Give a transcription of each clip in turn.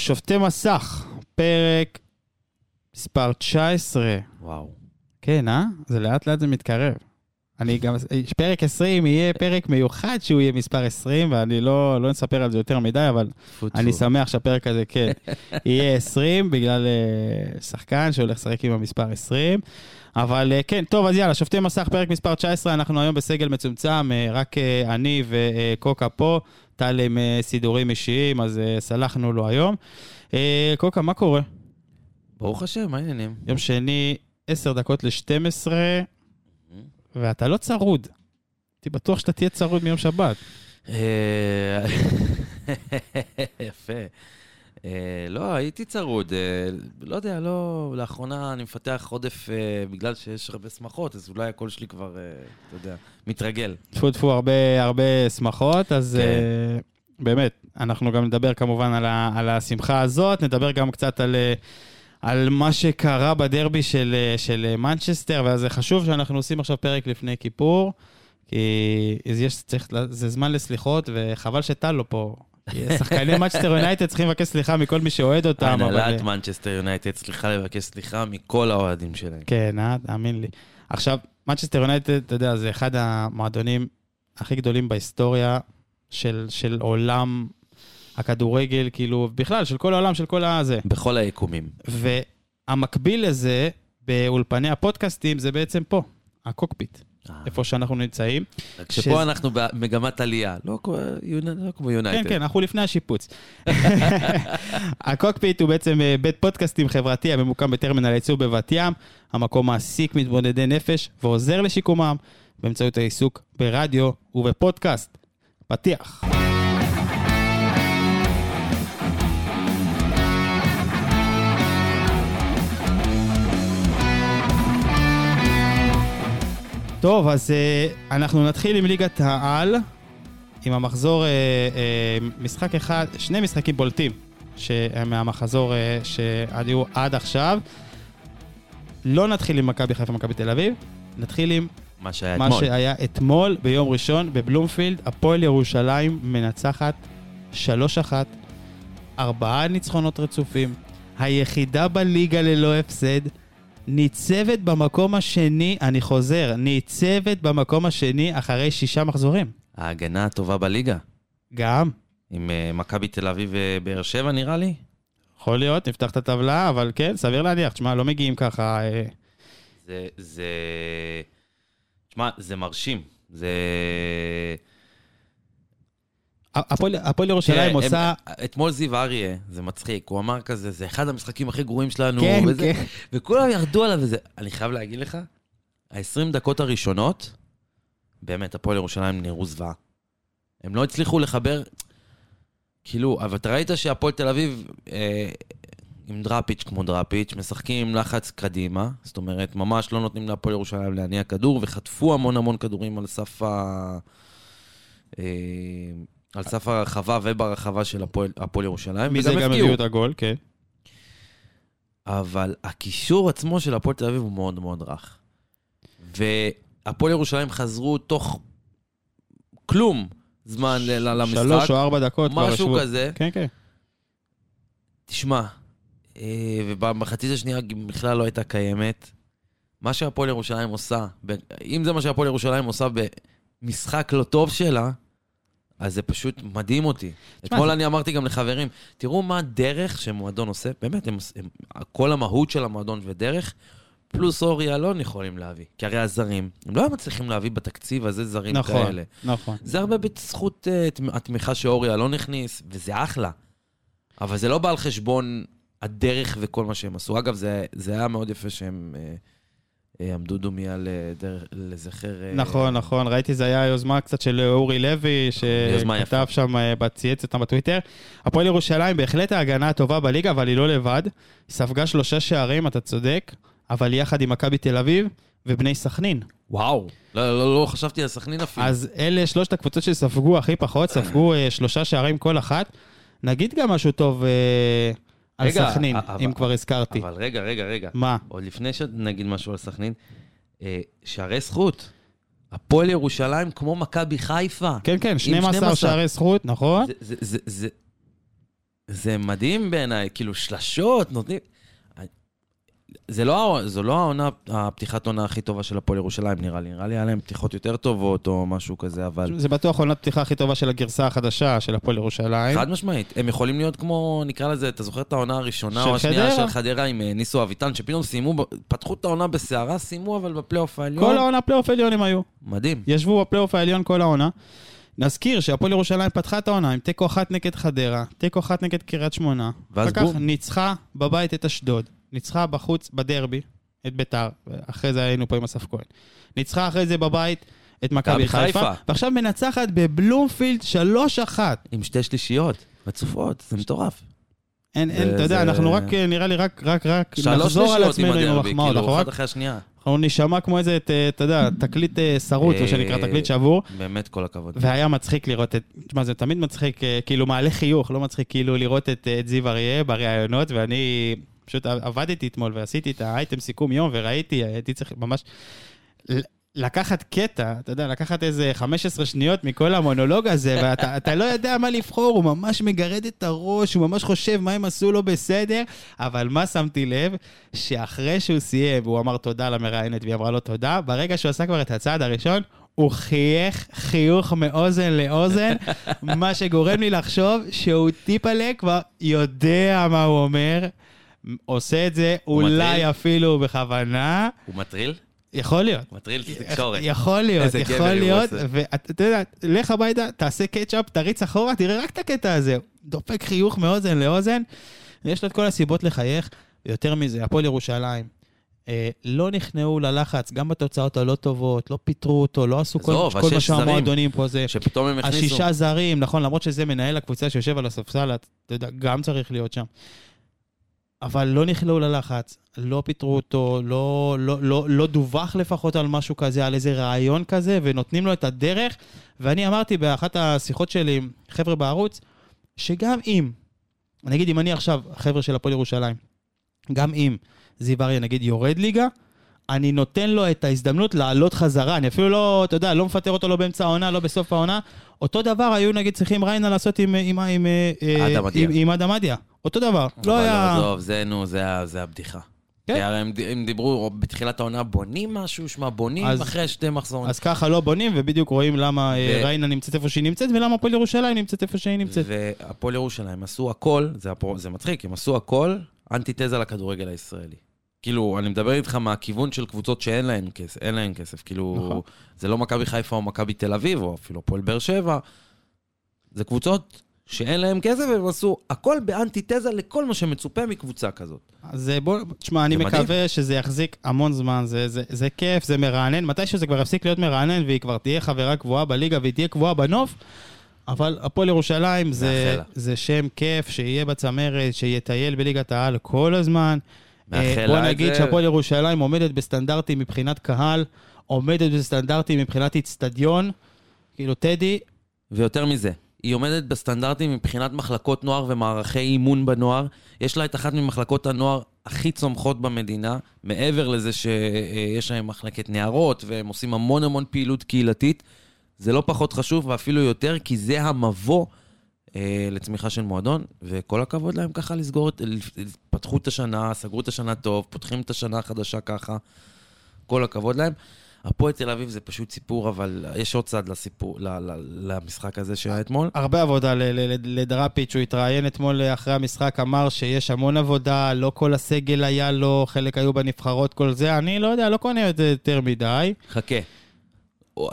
שופטי מסך, פרק מספר 19. וואו. כן, אה? זה לאט לאט זה מתקרב. אני גם, פרק 20 יהיה פרק מיוחד שהוא יהיה מספר 20, ואני לא, לא נספר על זה יותר מדי, אבל טפו. אני שמח שהפרק הזה, כן, יהיה 20, בגלל uh, שחקן שהולך לשחק עם המספר 20. אבל uh, כן, טוב, אז יאללה, שופטי מסך, פרק מספר 19, אנחנו היום בסגל מצומצם, uh, רק uh, אני וקוקה פה, טל עם uh, סידורים אישיים, אז uh, סלחנו לו היום. Uh, קוקה, מה קורה? ברוך השם, מה העניינים? יום שני, 10 דקות ל-12, ואתה לא צרוד. הייתי בטוח שאתה תהיה צרוד מיום שבת. אה, יפה. אה, לא, הייתי צרוד. אה, לא יודע, לא... לאחרונה אני מפתח עודף אה, בגלל שיש הרבה שמחות, אז אולי הקול שלי כבר, אה, אתה יודע, מתרגל. טפו טפו, הרבה הרבה שמחות, אז כן. אה, באמת, אנחנו גם נדבר כמובן על, ה, על השמחה הזאת, נדבר גם קצת על, אה, על מה שקרה בדרבי של, אה, של אה, מנצ'סטר, וזה חשוב שאנחנו עושים עכשיו פרק לפני כיפור, כי יש, צריך, זה זמן לסליחות, וחבל שטל לא פה. שחקני מנצ'סטר יונייטד צריכים לבקש סליחה מכל מי שאוהד אותם. הנהלת מנצ'סטר יונייטד צריכה לבקש סליחה מכל האוהדים שלהם. כן, אה? תאמין לי. עכשיו, מנצ'סטר יונייטד, אתה יודע, זה אחד המועדונים הכי גדולים בהיסטוריה של, של עולם הכדורגל, כאילו, בכלל, של כל העולם, של כל הזה. בכל היקומים. והמקביל לזה, באולפני הפודקאסטים, זה בעצם פה, הקוקפיט, איפה שאנחנו נמצאים. רק שפה אנחנו במגמת עלייה, לא כמו- לא כמו כן, יונייטד. כן, אנחנו לפני השיפוץ. הקוקפיט הוא בעצם אה, בית פודקאסטים חברתי הממוקם בטרמינל הייצור בבת ים, המקום מעסיק מתמודדי נפש ועוזר לשיקומם באמצעות העיסוק ברדיו ובפודקאסט. פתיח. טוב, אז uh, אנחנו נתחיל עם ליגת העל, עם המחזור, uh, uh, משחק אחד, שני משחקים בולטים מהמחזור uh, שהיו עד עכשיו. לא נתחיל עם מכבי חיפה ומכבי תל אביב, נתחיל עם מה שהיה מה אתמול. שהיה אתמול ביום ראשון בבלומפילד, הפועל ירושלים מנצחת 3-1, ארבעה ניצחונות רצופים, היחידה בליגה ללא הפסד, ניצבת במקום השני, אני חוזר, ניצבת במקום השני אחרי שישה מחזורים. ההגנה הטובה בליגה. גם, עם אה, מכבי תל אביב ובאר שבע, נראה לי. יכול להיות, נפתח את הטבלה, אבל כן, סביר להניח, תשמע, לא מגיעים ככה... אה, זה, זה... תשמע, זה מרשים. זה... הפועל ירושלים עושה... אתמול זיו אריה, זה מצחיק, הוא אמר כזה, זה אחד המשחקים הכי גרועים שלנו, כן, וזה, כן. וכולם ירדו עליו וזה. אני חייב להגיד לך, ה-20 דקות הראשונות, באמת, הפועל ירושלים נראו זוועה. הם לא הצליחו לחבר, כאילו, אבל אתה ראית שהפועל תל אביב, אה, עם דראפיץ' כמו דראפיץ', משחקים עם לחץ קדימה, זאת אומרת, ממש לא נותנים להפועל ירושלים להניע כדור, וחטפו המון המון כדורים על סף ה... אה, על סף הרחבה וברחבה של הפועל, הפועל ירושלים, מזה גם. הביאו את הגול, כן. אבל הקישור עצמו של הפועל תל אביב הוא מאוד מאוד רך. והפועל ירושלים חזרו תוך כלום זמן ל- למשחק. שלוש או ארבע דקות כבר משהו ישבו. כזה. כן, כן. תשמע, אה, ובמחצית השנייה בכלל לא הייתה קיימת. מה שהפועל ירושלים עושה, אם זה מה שהפועל ירושלים עושה במשחק לא טוב שלה, אז זה פשוט מדהים אותי. אתמול אני אמרתי גם לחברים, תראו מה הדרך שמועדון עושה, באמת, הם, הם, כל המהות של המועדון ודרך, פלוס אורי אלון יכולים להביא. כי הרי הזרים, הם לא היו מצליחים להביא בתקציב הזה זרים נכון, כאלה. נכון. זה הרבה בזכות uh, תמ- התמיכה שאורי אלון הכניס, וזה אחלה. אבל זה לא בא על חשבון הדרך וכל מה שהם עשו. אגב, זה, זה היה מאוד יפה שהם uh, עמדו דומיה לזכר... uh, נכון, נכון, ראיתי זה היה יוזמה קצת של אורי לוי, שכתב. שם, אה, צייץ אותם בטוויטר. הפועל ירושלים בהחלט ההגנה הטובה בליגה, אבל היא לא לבד. היא ספגה שלושה שערים, אתה צודק, אבל יחד עם מכבי תל אביב ובני סכנין. וואו. לא, לא, לא חשבתי על סכנין אפילו. אז אלה שלושת הקבוצות שספגו הכי פחות, ספגו אה, שלושה שערים כל אחת. נגיד גם משהו טוב אה, על רגע, סכנין, אבל- אם כבר הזכרתי. אבל רגע, רגע, רגע. מה? עוד לפני שנגיד משהו על סכנין, אה, שערי זכות. הפועל ירושלים כמו מכבי חיפה. כן, כן, עם 12 12. שערי זכות, נכון? זה, זה, זה, זה, זה מדהים בעיניי, כאילו שלשות נותנים... זה לא, זו לא העונה, הפתיחת עונה הכי טובה של הפועל ירושלים, נראה לי. נראה לי היה להם פתיחות יותר טובות או משהו כזה, אבל... זה בטוח עונת פתיחה הכי טובה של הגרסה החדשה של הפועל ירושלים. חד משמעית. הם יכולים להיות כמו, נקרא לזה, אתה זוכר את העונה הראשונה או השנייה חדרה? של חדרה עם אה, ניסו אביטן, שפתאום סיימו, פתחו את העונה בסערה, סיימו אבל בפלייאוף העליון. כל העונה פלייאוף עליון הם היו. מדהים. ישבו בפלייאוף העליון כל העונה. נזכיר שהפועל ירושלים פתחה את העונה עם תיקו אחת נגד חדרה, תיקו אחת נגד קריית שמונה. ואז אחר כך בום. ניצחה בבית את אשדוד, ניצחה בחוץ בדרבי את ביתר, אחרי זה היינו פה עם אסף כהן. ניצחה אחרי זה בבית את מכבי חיפה, חיפה. ועכשיו מנצחת בבלומפילד 3-1. עם שתי שלישיות, רצופות, זה מטורף. אין, אין, אתה יודע, אנחנו רק, אה, נראה לי, רק, רק, רק נחזור על עצמנו עם המחמאות. אנחנו כאילו, אחת אחרי השנייה. אנחנו נשמע כמו איזה, אה, אתה יודע, תקליט אה, שרוט, מה שנקרא, אה, תקליט שבור. באמת כל הכבוד. והיה מצחיק לראות את, תשמע, זה תמיד מצחיק, כאילו מעלה חיוך, לא מצחיק כאילו לראות את זיו אריה בראיונות, ואני פשוט עבדתי אתמול ועשיתי את האייטם סיכום יום, וראיתי, הייתי צריך ממש לקחת קטע, אתה יודע, לקחת איזה 15 שניות מכל המונולוג הזה, ואתה אתה לא יודע מה לבחור, הוא ממש מגרד את הראש, הוא ממש חושב מה הם עשו לו בסדר, אבל מה שמתי לב? שאחרי שהוא סיים, והוא אמר תודה למראיינת והיא אמרה לו תודה, ברגע שהוא עשה כבר את הצעד הראשון, הוא חייך חיוך מאוזן לאוזן, מה שגורם לי לחשוב שהוא טיפלה כבר יודע מה הוא אומר, עושה את זה אולי? אפילו בכוונה, הוא מטריל? יכול להיות. מטריל את התקשורת. יכול להיות, יכול להיות. ואתה יודע, לך הביתה, תעשה קטשאפ, תריץ אחורה, תראה רק את הקטע הזה. דופק חיוך מאוזן לאוזן, יש לו את כל הסיבות לחייך. יותר מזה, הפועל ירושלים. אה, לא נכנעו ללחץ, גם בתוצאות הלא טובות, לא פיטרו אותו, לא עשו כל, כל השש מה. שהמועדונים פה זה. שפתאום הם הכניסו... השישה זרים, נכון, למרות שזה מנהל הקבוצה שיושב על הספסל, אתה יודע, גם צריך להיות שם. אבל לא נכלאו ללחץ, לא פיטרו אותו, לא, לא, לא, לא דווח לפחות על משהו כזה, על איזה רעיון כזה, ונותנים לו את הדרך. ואני אמרתי באחת השיחות שלי עם חבר'ה בערוץ, שגם אם, נגיד אם אני עכשיו, חבר'ה של הפועל ירושלים, גם אם זיו אריה נגיד יורד ליגה, אני נותן לו את ההזדמנות לעלות חזרה. אני אפילו לא, אתה יודע, לא מפטר אותו לא באמצע העונה, לא בסוף העונה. אותו דבר היו נגיד צריכים ריינה לעשות עם, עם, עם, אה, אדם עם אדם עדיה. אותו דבר. לא היה... עזוב, זה נו, זה הבדיחה. כן. כי הרי הם הם דיברו בתחילת העונה, בונים משהו, שמע, בונים אז- אחרי שתי מחזורים. אז ככה לא בונים, ובדיוק רואים למה אה, ו- ריינה נמצאת איפה שהיא נמצאת, ולמה הפועל ירושלים נמצאת איפה שהיא נמצאת. והפועל ירושלים עשו הכל, זה, הפו- זה מצחיק, הם עשו הכל אנטיתזה לכדורגל הישראלי. כאילו, אני מדבר איתך מהכיוון של קבוצות שאין להן כסף, אין להן כסף. כאילו, נכון. זה לא מכבי חיפה או מכבי תל אביב, או אפילו הפועל באר שבע. זה קבוצות שאין להן כסף, והם עשו הכל באנטיתזה לכל מה שמצופה מקבוצה כזאת. אז אה, בוא, תשמע, אני זה מדהים. מקווה שזה יחזיק המון זמן, זה, זה, זה כיף, זה מרענן. מתישהו זה כבר יפסיק להיות מרענן, והיא כבר תהיה חברה קבועה בליגה, והיא תהיה קבועה בנוף, אבל הפועל ירושלים זה. זה שם כיף, שיהיה בצמרת, שיטייל בליגת העל כל הזמן. אה, בוא נגיד זה. שהפועל ירושלים עומדת בסטנדרטים מבחינת קהל, עומדת בסטנדרטים מבחינת איצטדיון. כאילו, טדי, ויותר מזה, היא עומדת בסטנדרטים מבחינת מחלקות נוער ומערכי אימון בנוער. יש לה את אחת ממחלקות הנוער הכי צומחות במדינה, מעבר לזה שיש להם מחלקת נערות והם עושים המון המון פעילות קהילתית. זה לא פחות חשוב ואפילו יותר, כי זה המבוא אה, לצמיחה של מועדון, וכל הכבוד להם ככה לסגור את... פתחו את השנה, סגרו את השנה טוב, פותחים את השנה החדשה ככה. כל הכבוד להם. הפועל תל אביב זה פשוט סיפור, אבל יש עוד צד לסיפור, ל- ל- למשחק הזה שהיה אתמול. הרבה עבודה לדראפיץ', הוא התראיין אתמול אחרי המשחק, אמר שיש המון עבודה, לא כל הסגל היה לו, חלק היו בנבחרות, כל זה, אני לא יודע, לא קונה את זה יותר מדי. חכה. הוא-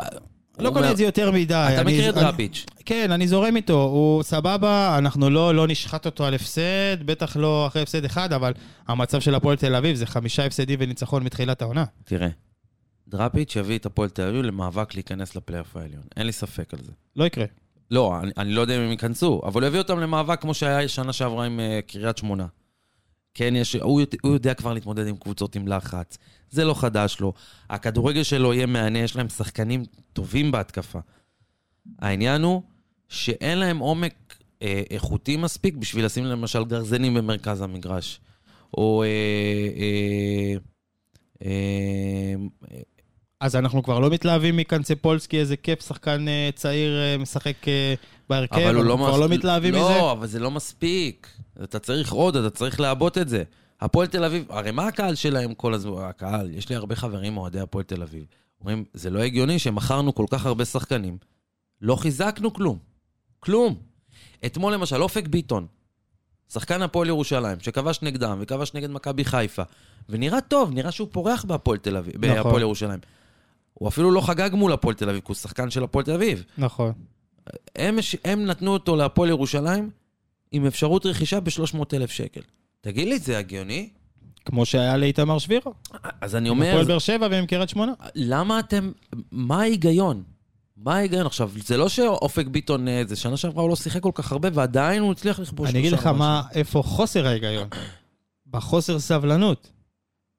לא קונה את זה יותר מדי. אתה אני- מכיר את דראפיץ'. כן, אני זורם איתו, הוא סבבה, אנחנו לא, לא נשחט אותו על הפסד, בטח לא אחרי הפסד אחד, אבל המצב של הפועל תל אביב זה חמישה הפסדים וניצחון מתחילת העונה. תראה, דראפיץ' יביא את הפועל תל אביב למאבק להיכנס לפלייאוף העליון. אין לי ספק על זה. לא יקרה. לא, אני, אני לא יודע אם הם ייכנסו, אבל הוא יביא אותם למאבק כמו שהיה שנה שעברה עם uh, קריית שמונה. כן, יש, הוא, יודע- הוא יודע כבר להתמודד עם קבוצות עם לחץ. זה לא חדש לו. הכדורגל שלו יהיה מהנה, יש להם שחקנים טובים בהתקפה. העניין הוא שאין להם עומק אה, איכותי מספיק בשביל לשים למשל גרזנים במרכז המגרש. או... אה, אה, אה, אז אנחנו כבר לא מתלהבים מקנצפולסקי, איזה כיף, שחקן אה, צעיר אה, משחק אה, בהרכב, אבל הוא לא אנחנו כבר לא מתלהבים לא, מזה. לא, אבל זה לא מספיק. אתה צריך עוד, אתה צריך לעבות את זה. הפועל תל אביב, הרי מה הקהל שלהם כל הזמן? הקהל, יש לי הרבה חברים אוהדי הפועל תל אביב. אומרים, זה לא הגיוני שמכרנו כל כך הרבה שחקנים. לא חיזקנו כלום. כלום. אתמול למשל, אופק ביטון, שחקן הפועל ירושלים, שכבש נגדם וכבש נגד מכבי חיפה, ונראה טוב, נראה שהוא פורח בהפועל תל אביב, נכון. בהפועל ירושלים. הוא אפילו לא חגג מול הפועל תל אביב, כי הוא שחקן של הפועל תל אביב. נכון. הם, הם נתנו אותו להפועל ירושלים עם אפשרות רכישה ב-300,000 שקל. תגיד לי, זה הגיוני? כמו שהיה לאיתמר שבירו. אז אני הפועל אומר, באר שבע ועם קריית שמונה. למה אתם... מה ההיגיון? מה ההיגיון? עכשיו, זה לא שאופק ביטון, אה, זה שנה שעברה הוא לא שיחק כל כך הרבה, ועדיין הוא הצליח לכבוש אני אגיד לך מה, איפה חוסר ההיגיון. בחוסר סבלנות.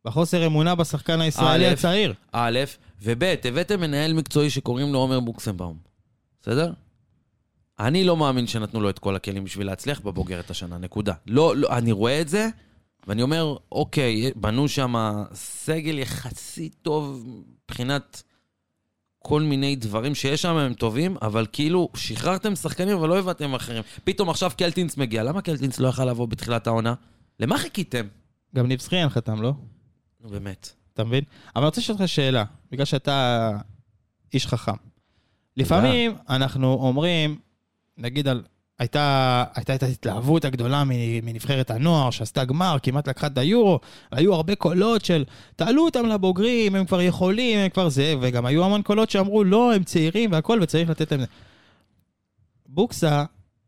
בחוסר אמונה בשחקן הישראלי הצעיר. א', וב', הבאתם מנהל מקצועי שקוראים לו עומר בוקסמבאום, בסדר? אני לא מאמין שנתנו לו את כל הכלים בשביל להצליח בבוגרת השנה, נקודה. לא, לא, אני רואה את זה, ואני אומר, אוקיי, בנו שם סגל יחסית טוב מבחינת כל מיני דברים שיש שם, הם טובים, אבל כאילו, שחררתם שחקנים, אבל לא הבאתם אחרים. פתאום עכשיו קלטינס מגיע, למה קלטינס לא יכל לבוא בתחילת העונה? למה חיכיתם? גם ניב זכיין חתם, לא? נו, באמת. אתה מבין? אבל אני רוצה לשאול אותך שאלה, בגלל שאתה איש חכם. לפעמים אנחנו אומרים, נגיד על... הייתה, הייתה את ההתלהבות הגדולה מנבחרת הנוער שעשתה גמר, כמעט לקחה את היורו, היו הרבה קולות של תעלו אותם לבוגרים, הם כבר יכולים, הם כבר זה, וגם היו המון קולות שאמרו לא, הם צעירים והכל, וצריך לתת להם... בוקסה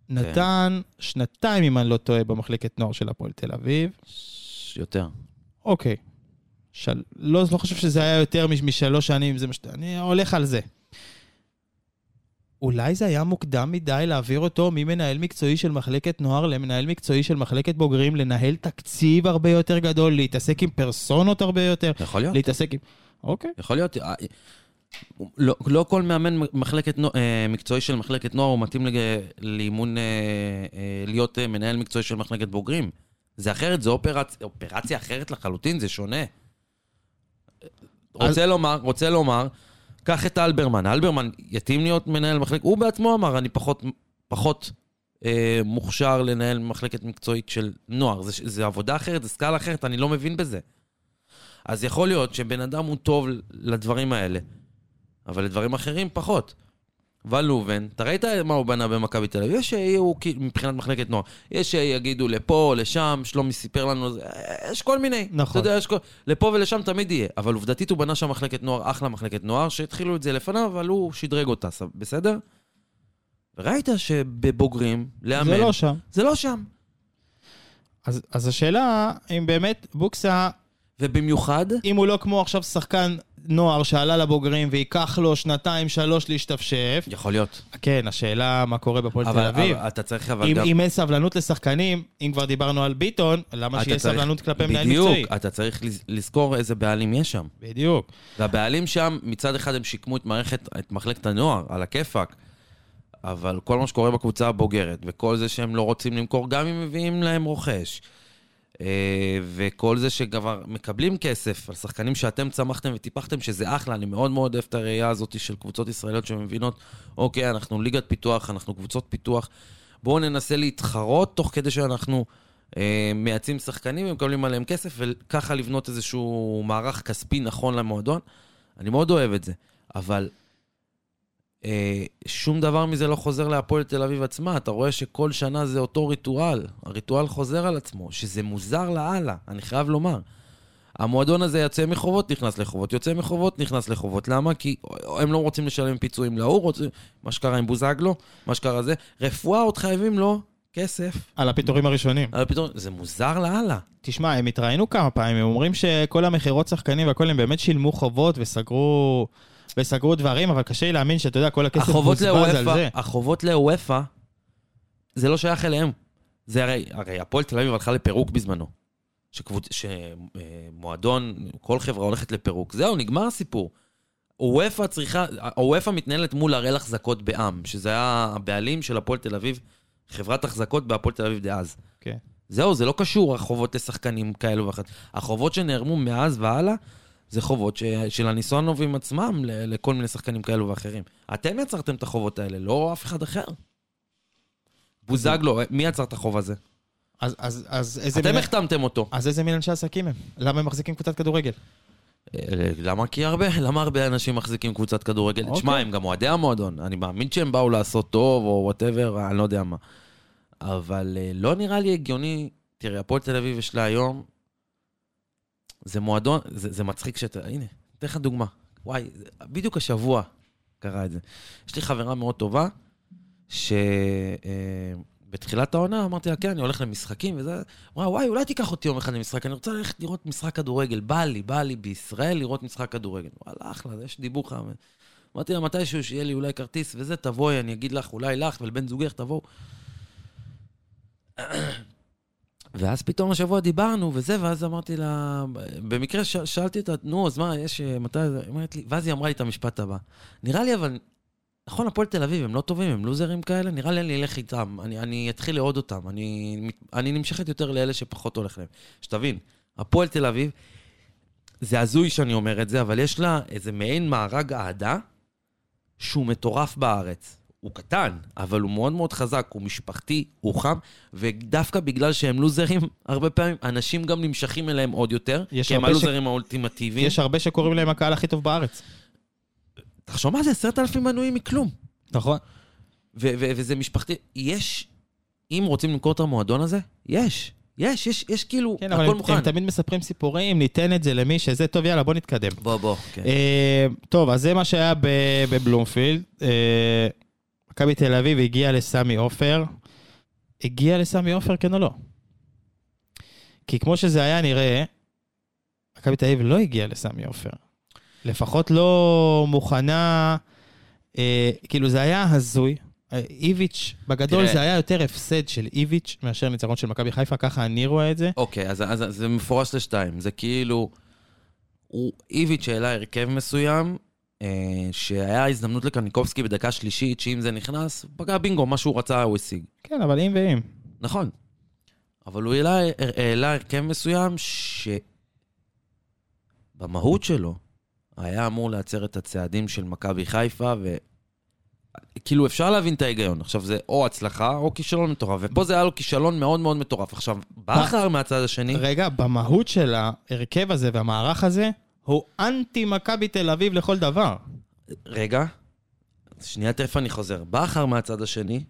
נתן שנתיים, אם אני לא טועה, במחלקת נוער של הפועל תל אביב. יותר. אוקיי. של... לא, לא חושב שזה היה יותר מש- משלוש שנים, זה מש... אני הולך על זה. אולי זה היה מוקדם מדי להעביר אותו ממנהל מקצועי של מחלקת נוער למנהל מקצועי של מחלקת בוגרים, לנהל תקציב הרבה יותר גדול, להתעסק עם פרסונות הרבה יותר, יכול להיות. להתעסק עם... אוקיי. יכול להיות. אה, לא, לא כל מאמן מחלקת אה, מקצועי של מחלקת נוער הוא מתאים לג... לאימון, אה, להיות מנהל מקצועי של מחלקת בוגרים. זה אחרת, זו אופרצ... אופרציה אחרת לחלוטין, זה שונה. רוצה לומר, רוצה לומר, קח את אלברמן. אלברמן יתאים להיות מנהל מחלקת, הוא בעצמו אמר, אני פחות, פחות אה, מוכשר לנהל מחלקת מקצועית של נוער. זה, זה עבודה אחרת, זה סקאלה אחרת, אני לא מבין בזה. אז יכול להיות שבן אדם הוא טוב לדברים האלה, אבל לדברים אחרים פחות. ולובן, אתה ראית מה הוא בנה במכבי תל אביב? יש שיהיו מבחינת מחלקת נוער, יש שיגידו לפה, לשם, שלומי סיפר לנו, יש כל מיני. נכון. אתה יודע, יש כל... לפה ולשם תמיד יהיה. אבל עובדתית הוא בנה שם מחלקת נוער, אחלה מחלקת נוער, שהתחילו את זה לפניו, אבל הוא שדרג אותה, בסדר? וראית שבבוגרים, לאמן, זה לא שם. זה לא שם. אז, אז השאלה, אם באמת בוקסה, ובמיוחד, אם הוא לא כמו עכשיו שחקן נוער שעלה לבוגרים וייקח לו שנתיים, שלוש להשתפשף, יכול להיות. כן, השאלה מה קורה בפועל תל אביב. אבל אתה צריך אבל אם, גם... אם אין סבלנות לשחקנים, אם כבר דיברנו על ביטון, למה שיהיה צריך- סבלנות כלפי מנהל מקצועי? בדיוק, אתה צריך לז- לזכור איזה בעלים יש שם. בדיוק. והבעלים שם, מצד אחד הם שיקמו את מערכת, את מחלקת הנוער, על הכיפאק, אבל כל מה שקורה בקבוצה הבוגרת, וכל זה שהם לא רוצים למכור, גם אם מביאים להם רוכש, וכל זה שכבר מקבלים כסף על שחקנים שאתם צמחתם וטיפחתם, שזה אחלה, אני מאוד מאוד אוהב את הראייה הזאת של קבוצות ישראליות שמבינות, אוקיי, אנחנו ליגת פיתוח, אנחנו קבוצות פיתוח, בואו ננסה להתחרות תוך כדי שאנחנו אה, מייצאים שחקנים ומקבלים עליהם כסף, וככה לבנות איזשהו מערך כספי נכון למועדון. אני מאוד אוהב את זה, אבל אה, שום דבר מזה לא חוזר להפועל תל אביב עצמה. אתה רואה שכל שנה זה אותו ריטואל. הריטואל חוזר על עצמו, שזה מוזר לאללה, אני חייב לומר. המועדון הזה יוצא מחובות, נכנס לחובות, יוצא מחובות, נכנס לחובות. למה? כי הם לא רוצים לשלם פיצויים להוא, רוצים... מה שקרה עם בוזגלו, מה שקרה זה. רפואה עוד חייבים לו כסף. על הפיטורים הראשונים. אבל פתאום, זה מוזר לאללה. תשמע, הם התראינו כמה פעמים, הם אומרים שכל המכירות שחקנים והכל, הם באמת שילמו חובות וסגרו, וסגרו דברים, אבל קשה לי להאמין שאתה יודע, כל הכסף בוזבז על זה. החובות לאוופא, זה לא שייך אליהם. זה הרי, הרי הפועל תל אביב הלכה לפירוק בזמנו. שקבוצ... שמועדון, כל חברה הולכת לפירוק. זהו, נגמר הסיפור. אוופא צריכה, אוופא מתנהלת מול הראל החזקות בעם, שזה היה הבעלים של הפועל תל אביב, חברת החזקות בהפועל תל אביב דאז. כן. זהו, זה לא קשור, החובות לשחקנים כאלו ואחרים. החובות שנערמו מאז והלאה, זה חובות ש... של הניסונובים עצמם ל... לכל מיני שחקנים כאלו ואחרים. אתם יצרתם את החובות האלה, לא אף אחד אחר. בוזגלו, מי יצר את החוב הזה? אז, אז, אז איזה אתם מין- החתמתם אותו. אז איזה מין אנשי עסקים הם? למה הם מחזיקים קבוצת כדורגל? אה, למה? כי הרבה, למה הרבה אנשים מחזיקים קבוצת כדורגל? אוקיי. תשמע, הם גם אוהדי המועדון. אני מאמין שהם באו לעשות טוב, או וואטאבר, אני לא יודע מה. אבל אה, לא נראה לי הגיוני... תראה, הפועל תל אביב יש לה היום... זה מועדון, זה, זה מצחיק שאתה... הנה, אתן לך דוגמה. וואי, בדיוק השבוע קרה את זה. יש לי חברה מאוד טובה, שבתחילת העונה אמרתי לה, כן, אני הולך למשחקים וזה. אמרה, וואי, אולי תיקח אותי יום אחד למשחק, אני רוצה ללכת לראות משחק כדורגל. בא לי, בא לי בישראל לראות משחק כדורגל. וואלה, אחלה, יש דיבור חם. אמרתי לה, מתישהו שיהיה לי אולי כרטיס וזה, תבואי, אני אגיד לך, אולי לך ולבן זוגך, תבואו. ואז פתאום השבוע דיברנו וזה, ואז אמרתי לה, במקרה ש- שאלתי אותה, נו, אז מה, יש, אה, מתי? היא אומרת לי, ואז היא אמרה לי את המשפט הבא. נראה לי אבל, נכון, הפועל תל אביב, הם לא טובים, הם לוזרים כאלה, נראה לי אני אלך איתם, אני, אני אתחיל לאהוד אותם, אני, אני נמשכת יותר לאלה שפחות הולך להם. שתבין, הפועל תל אביב, זה הזוי שאני אומר את זה, אבל יש לה איזה מעין מארג אהדה שהוא מטורף בארץ. הוא קטן, אבל הוא מאוד מאוד חזק, הוא משפחתי, הוא חם, ודווקא בגלל שהם לוזרים, הרבה פעמים אנשים גם נמשכים אליהם עוד יותר, כי הם הרבה ש- הלוזרים האולטימטיביים. יש הרבה שקוראים להם הקהל הכי טוב בארץ. תחשוב מה זה, עשרת אלפים מנויים מכלום. נכון. ו- ו- וזה משפחתי. יש, אם רוצים למכור את המועדון הזה, יש. יש, יש, יש כאילו, כן, אבל הכל מוכן. הם תמיד מספרים סיפורים, ניתן את זה למי שזה, טוב, יאללה, בוא נתקדם. בוא, בוא, כן. אה, טוב, אז זה מה שהיה בבלומפילד. אה, מכבי תל אביב הגיעה לסמי עופר. הגיעה לסמי עופר, כן או לא? כי כמו שזה היה נראה, מכבי תל אביב לא הגיעה לסמי עופר. לפחות לא מוכנה, אה, כאילו זה היה הזוי. אה, איביץ', בגדול תראה. זה היה יותר הפסד של איביץ' מאשר ניצחון של מכבי חיפה, ככה אני רואה את זה. אוקיי, אז, אז, זה מפורש לשתיים. זה כאילו, הוא, איביץ' העלה הרכב מסוים, שהיה הזדמנות לקניקובסקי בדקה שלישית, שאם זה נכנס, פגע בינגו, מה שהוא רצה הוא השיג. כן, אבל אם ואם. נכון. אבל הוא העלה, העלה הרכב מסוים שבמהות שלו היה אמור להצר את הצעדים של מכבי חיפה, וכאילו אפשר להבין את ההיגיון. עכשיו זה או הצלחה או כישלון מטורף, ופה זה היה לו כישלון מאוד מאוד מטורף. עכשיו, בכר מהצד השני, רגע, במהות של ההרכב הזה והמערך הזה, הוא אנטי מכבי תל אביב לכל דבר. רגע, שנייה תכף אני חוזר. בכר מהצד השני,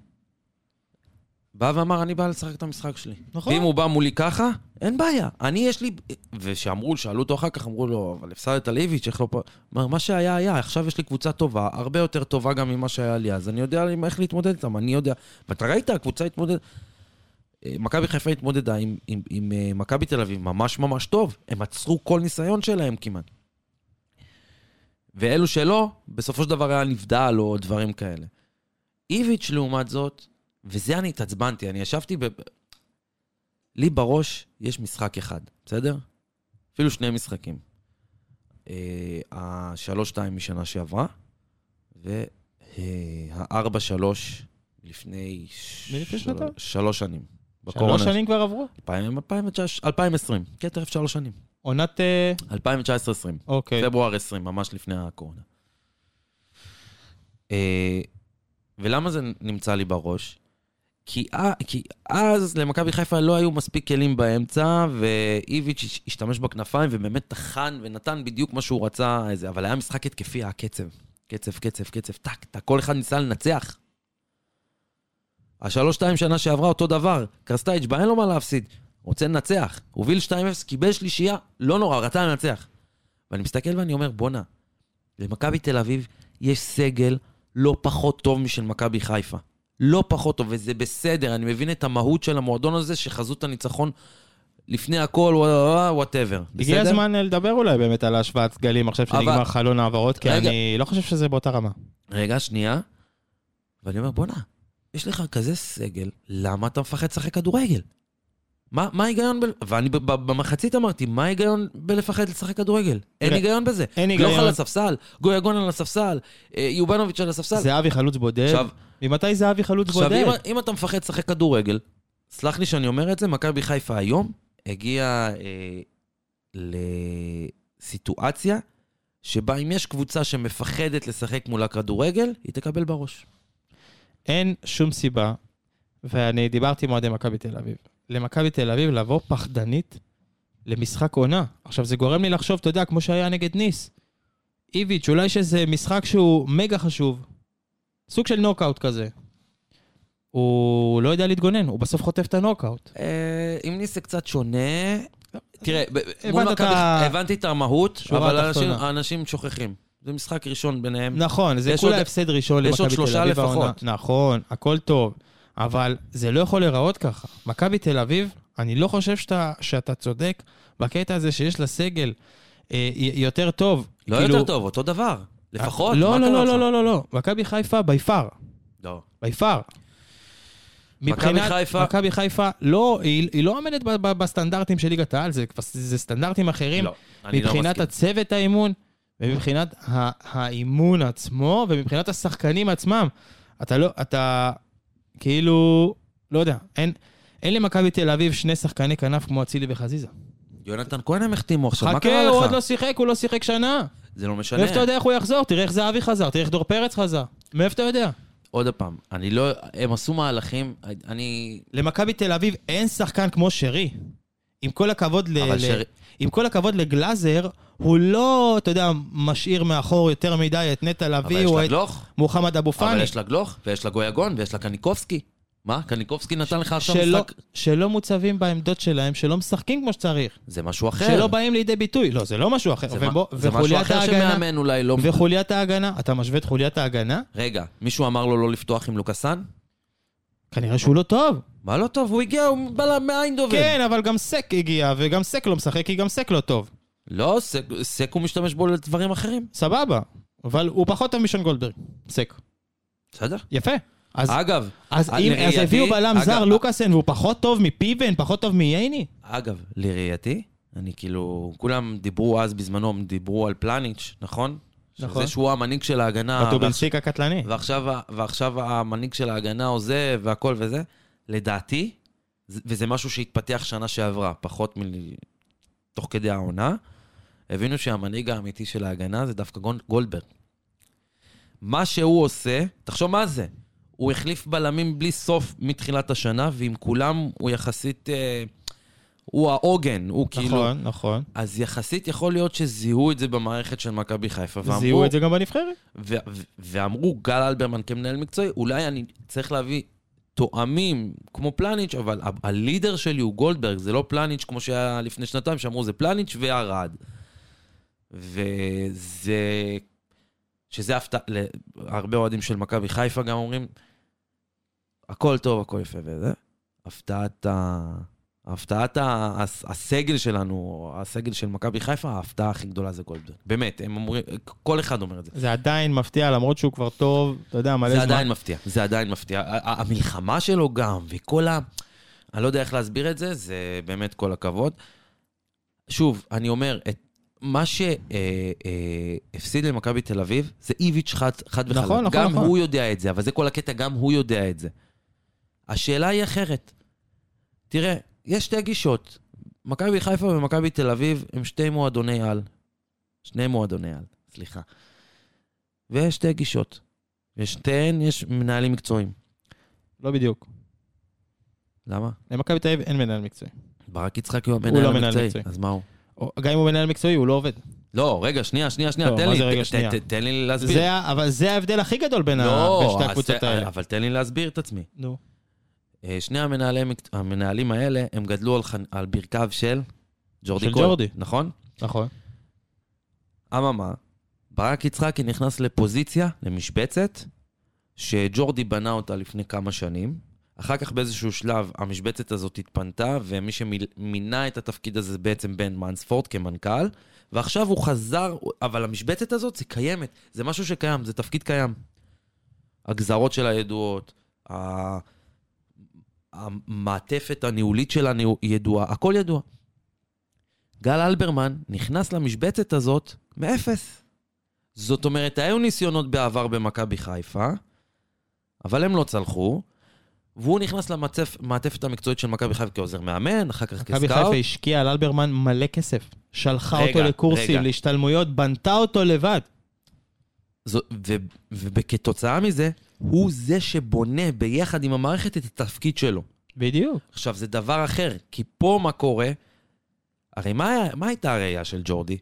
בא ואמר, אני בא לשחק את המשחק שלי. נכון. ואם הוא בא מולי ככה, אין בעיה. אני יש לי... ושאמרו, שאלו אותו אחר כך, אמרו לו, אבל הפסדת לאיביץ', איך לא פה... אמר, מה שהיה היה, עכשיו יש לי קבוצה טובה, הרבה יותר טובה גם ממה שהיה לי אז, אני יודע איך להתמודד איתם, אני יודע... ואתה ראית, הקבוצה התמודד... אה, מכבי חיפה התמודדה עם, עם, עם אה, מכבי תל אביב ממש ממש טוב. הם עצרו כל ניסיון שלהם כמעט. ואלו שלא, בסופו של דבר היה נבדל או דברים כאלה. איביץ' לעומת זאת, וזה אני התעצבנתי, אני ישבתי ב... לי בראש יש משחק אחד, בסדר? אפילו שני משחקים. אה, השלוש-שתיים משנה שעברה, והארבע-שלוש לפני? שלוש שנים. שלוש שנים כבר עברו. 2019, 2020, כן, תכף שלוש שנים. עונת... אה, 2019-2020. אוקיי. פברואר 20, ממש לפני הקורונה. אה, ולמה זה נמצא לי בראש? כי, כי אז למכבי חיפה לא היו מספיק כלים באמצע, ואיביץ' הש- השתמש בכנפיים ובאמת טחן ונתן בדיוק מה שהוא רצה, איזה, אבל היה משחק התקפי, היה קצב. קצב, קצב, קצב, טק, טק, כל אחד ניסה לנצח. השלוש-שתיים שנה שעברה אותו דבר, קרסטייץ' בא, אין לו מה להפסיד. רוצה לנצח. הוביל 2-0, קיבל שלישייה, לא נורא, רצה לנצח. ואני מסתכל ואני אומר, בואנה, למכבי תל אביב יש סגל לא פחות טוב משל מכבי חיפה. לא פחות טוב, וזה בסדר, אני מבין את המהות של המועדון הזה, שחזות הניצחון לפני הכל, וואטאבר. הגיע הזמן אה, לדבר אולי באמת על השוואת גלים עכשיו אבל- שנגמר חלון העברות, כי רגע. אני לא חושב שזה באותה רמה. רגע, שנייה. ואני אומר, בואנה, יש לך כזה סגל, למה אתה מפחד לשחק כדורגל? מה, מה ההיגיון ב... ואני במחצית אמרתי, מה ההיגיון בלפחד לשחק כדורגל? אין היגיון בזה. אין גלוך היגיון. על הספסל, גויגון על הספסל, אה, יובנוביץ' על הספסל. זהבי חלוץ בודד. עכשיו, ממתי זהבי חלוץ עכשיו בודד? אם, אם אתה מפחד לשחק כדורגל, סלח לי שאני אומר את זה, מכבי חיפה היום הגיעה אה, סיטואציה שבה אם יש קבוצה שמפחדת לשחק מול הכדורגל, היא תקבל בראש. אין שום סיבה, ואני דיברתי עם אוהדי מכבי תל אביב, למכבי תל אביב לבוא פחדנית למשחק עונה. עכשיו, זה גורם לי לחשוב, אתה יודע, כמו שהיה נגד ניס. איביץ', אולי שזה משחק שהוא מגה חשוב. סוג של נוקאוט כזה. הוא לא יודע להתגונן, הוא בסוף חוטף את הנוקאוט. אה, עם ניס זה קצת שונה. תראה, מול מכבי, הבנתי את המהות, אבל. האנשים שוכחים. זה משחק ראשון ביניהם. נכון, זה כולה הפסד ראשון למכבי תל אביב. שלושה לפחות. העונה. נכון, הכל טוב. אבל זה לא יכול להיראות ככה. מכבי תל אביב, אני לא חושב שאתה, שאתה צודק בקטע הזה שיש לה סגל אה, יותר טוב. לא כאילו- יותר טוב, אותו דבר. לפחות, לא, מה לא, קרה לא? לא, לא, לא, לא. מכבי חיפה בי פאר. לא. בי פאר. מכבי חיפה- מכבי חיפה, לא, היא, היא לא עומדת ב- ב- בסטנדרטים של ליגת העל, זה, זה סטנדרטים אחרים. לא, אני לא מבחינת מסכים. הצוות האימון, ומבחינת האימון עצמו, ומבחינת השחקנים עצמם. אתה לא, אתה כאילו, לא יודע, אין, אין למכבי תל אביב שני שחקני כנף כמו אצילי וחזיזה. יונתן כהן הם החתימו עכשיו, מה חכה, קרה הוא עוד לך? לא שיחק, הוא לא שיחק שנה. זה לא משנה. מאיפה אתה יודע איך הוא יחזור? תראה איך זהבי חזר, תראה איך דור פרץ חזר. מאיפה אתה יודע? עוד פעם, אני לא... הם עשו מהלכים, אני... למכבי תל אביב אין שחקן כמו שרי. עם כל הכבוד ל... אבל ל- שרי- עם כל הכבוד לגלאזר, הוא לא, אתה יודע, משאיר מאחור יותר מדי את נטע אבל לביא או את מוחמד אבו אבל פאני. יש לה גלוך, ויש לה גויגון, ויש לה קניקובסקי. מה? קניקובסקי נתן לך עכשיו שלא, משחק? שלא מוצבים בעמדות שלהם, שלא משחקים כמו שצריך. זה משהו אחר. שלא באים לידי ביטוי. לא, זה לא משהו אחר. זה מה- זה משהו אחר ההגנה, שמאמן אולי לא... וחוליית ההגנה, אתה משווה את חוליית ההגנה? רגע, מישהו אמר לו לא לפתוח עם לוקאסן? כנראה שהוא לא טוב. מה לא טוב? הוא הגיע, הוא בא מאיינדובן. כן, אבל גם סק הגיע, וגם סק לא משחק, כי גם סק לא טוב. לא, סק, סק הוא משתמש בו לדברים אחרים. סבבה. אבל הוא פחות טוב משון גולדברג. סק. בסדר. יפה. אז, אגב, אז, אם, אז לראייתי- הביאו בלם אגב, זר לוקאסן והוא פחות טוב מפיבן, פחות טוב מייני? אגב, לראייתי, אני כאילו, כולם דיברו אז בזמנו, דיברו על פלניץ', נכון? נכון. שזה שהוא המנהיג של ההגנה. בטובנסיק הקטלני. ועכשיו, ועכשיו המנהיג של ההגנה עוזב והכל וזה, לדעתי, זה- וזה משהו שהתפתח שנה שעברה, פחות מ... תוך כדי העונה, הבינו שהמנהיג האמיתי של ההגנה זה דווקא גול- גולדברג. מה שהוא עושה, תחשוב מה זה, הוא החליף בלמים בלי סוף מתחילת השנה, ועם כולם הוא יחסית... אה, הוא העוגן, הוא כאילו... נכון, נכון. אז יחסית יכול להיות שזיהו את זה במערכת של מכבי חיפה, ואמרו... זיהו את זה גם בנבחרת. ו- ו- ואמרו, גל אלברמן כמנהל מקצועי, אולי אני צריך להביא תואמים כמו פלניץ', אבל ה- הלידר שלי הוא גולדברג, זה לא פלניץ' כמו שהיה לפני שנתיים, שאמרו זה פלניץ' וארד. וזה... שזה הפתעה, הרבה אוהדים של מכבי חיפה גם אומרים, הכל טוב, הכל יפה וזה. הפתעת ה... הפתעת הסגל שלנו, הסגל של מכבי חיפה, ההפתעה הכי גדולה זה גולדברג. באמת, הם אומרים, כל אחד אומר את זה. זה עדיין מפתיע, למרות שהוא כבר טוב, אתה יודע, מלא זה זמן. עדיין מפתיע, זה עדיין מפתיע. המלחמה שלו גם, וכל ה... אני לא יודע איך להסביר את זה, זה באמת כל הכבוד. שוב, אני אומר, את מה שהפסיד למכבי תל אביב, זה איביץ' חד, חד וחלק. נכון, נכון, גם נכון. הוא יודע את זה, אבל זה כל הקטע, גם הוא יודע את זה. השאלה היא אחרת. תראה, יש שתי גישות. מכבי חיפה ומכבי תל אביב הם שתי מועדוני על. שני מועדוני על, סליחה. ויש שתי גישות. ושתיהן יש מנהלים מקצועיים. לא בדיוק. למה? למכבי תל אביב אין מנהל מקצועי. ברק יצחקי הוא הוא המנהל לא מנהל המקצועי. מקצועי. אז מה הוא? גם אם הוא מנהל מקצועי, הוא לא עובד. לא, רגע, שנייה, שנייה, שנייה, לא, תן לי, זה רגע, ת- שנייה? ת- תן לי להסביר. זה, אבל זה ההבדל הכי גדול בין, ה... בין לא, שתי הקבוצות האלה. אבל תן לי להסביר את עצמי. נו. אה, שני המנהלי, המנהלים האלה, הם גדלו על, ברכיו של ג'ורדי של כהן. ג'ורדי. נכון? נכון. אממה, ברק יצחקי נכנס לפוזיציה, למשבצת, שג'ורדי בנה אותה לפני כמה שנים. אחר כך באיזשהו שלב המשבצת הזאת התפנתה, ומי שמינה את התפקיד הזה זה בעצם בן מנספורד כמנכ"ל, ועכשיו הוא חזר, אבל המשבצת הזאת זה קיימת, זה משהו שקיים, זה תפקיד קיים. הגזרות שלה ידועות, המעטפת הניהולית שלה ידועה, הכל ידוע. גל אלברמן נכנס למשבצת הזאת מאפס. זאת אומרת, היו ניסיונות בעבר במכבי חיפה, אבל הם לא צלחו, והוא נכנס למעטפת המקצועית של מכבי חיפה כעוזר מאמן, אחר כך מכבי כסקאוט. חיפה השקיעה על אלברמן מלא כסף. שלחה רגע, אותו לקורסים. להשתלמויות, בנתה אותו לבד. זו, ו, וכתוצאה מזה, הוא זה שבונה ביחד עם המערכת את התפקיד שלו. בדיוק. עכשיו, זה דבר אחר, כי פה מה קורה? הרי מה, מה הייתה הראייה של ג'ורדי?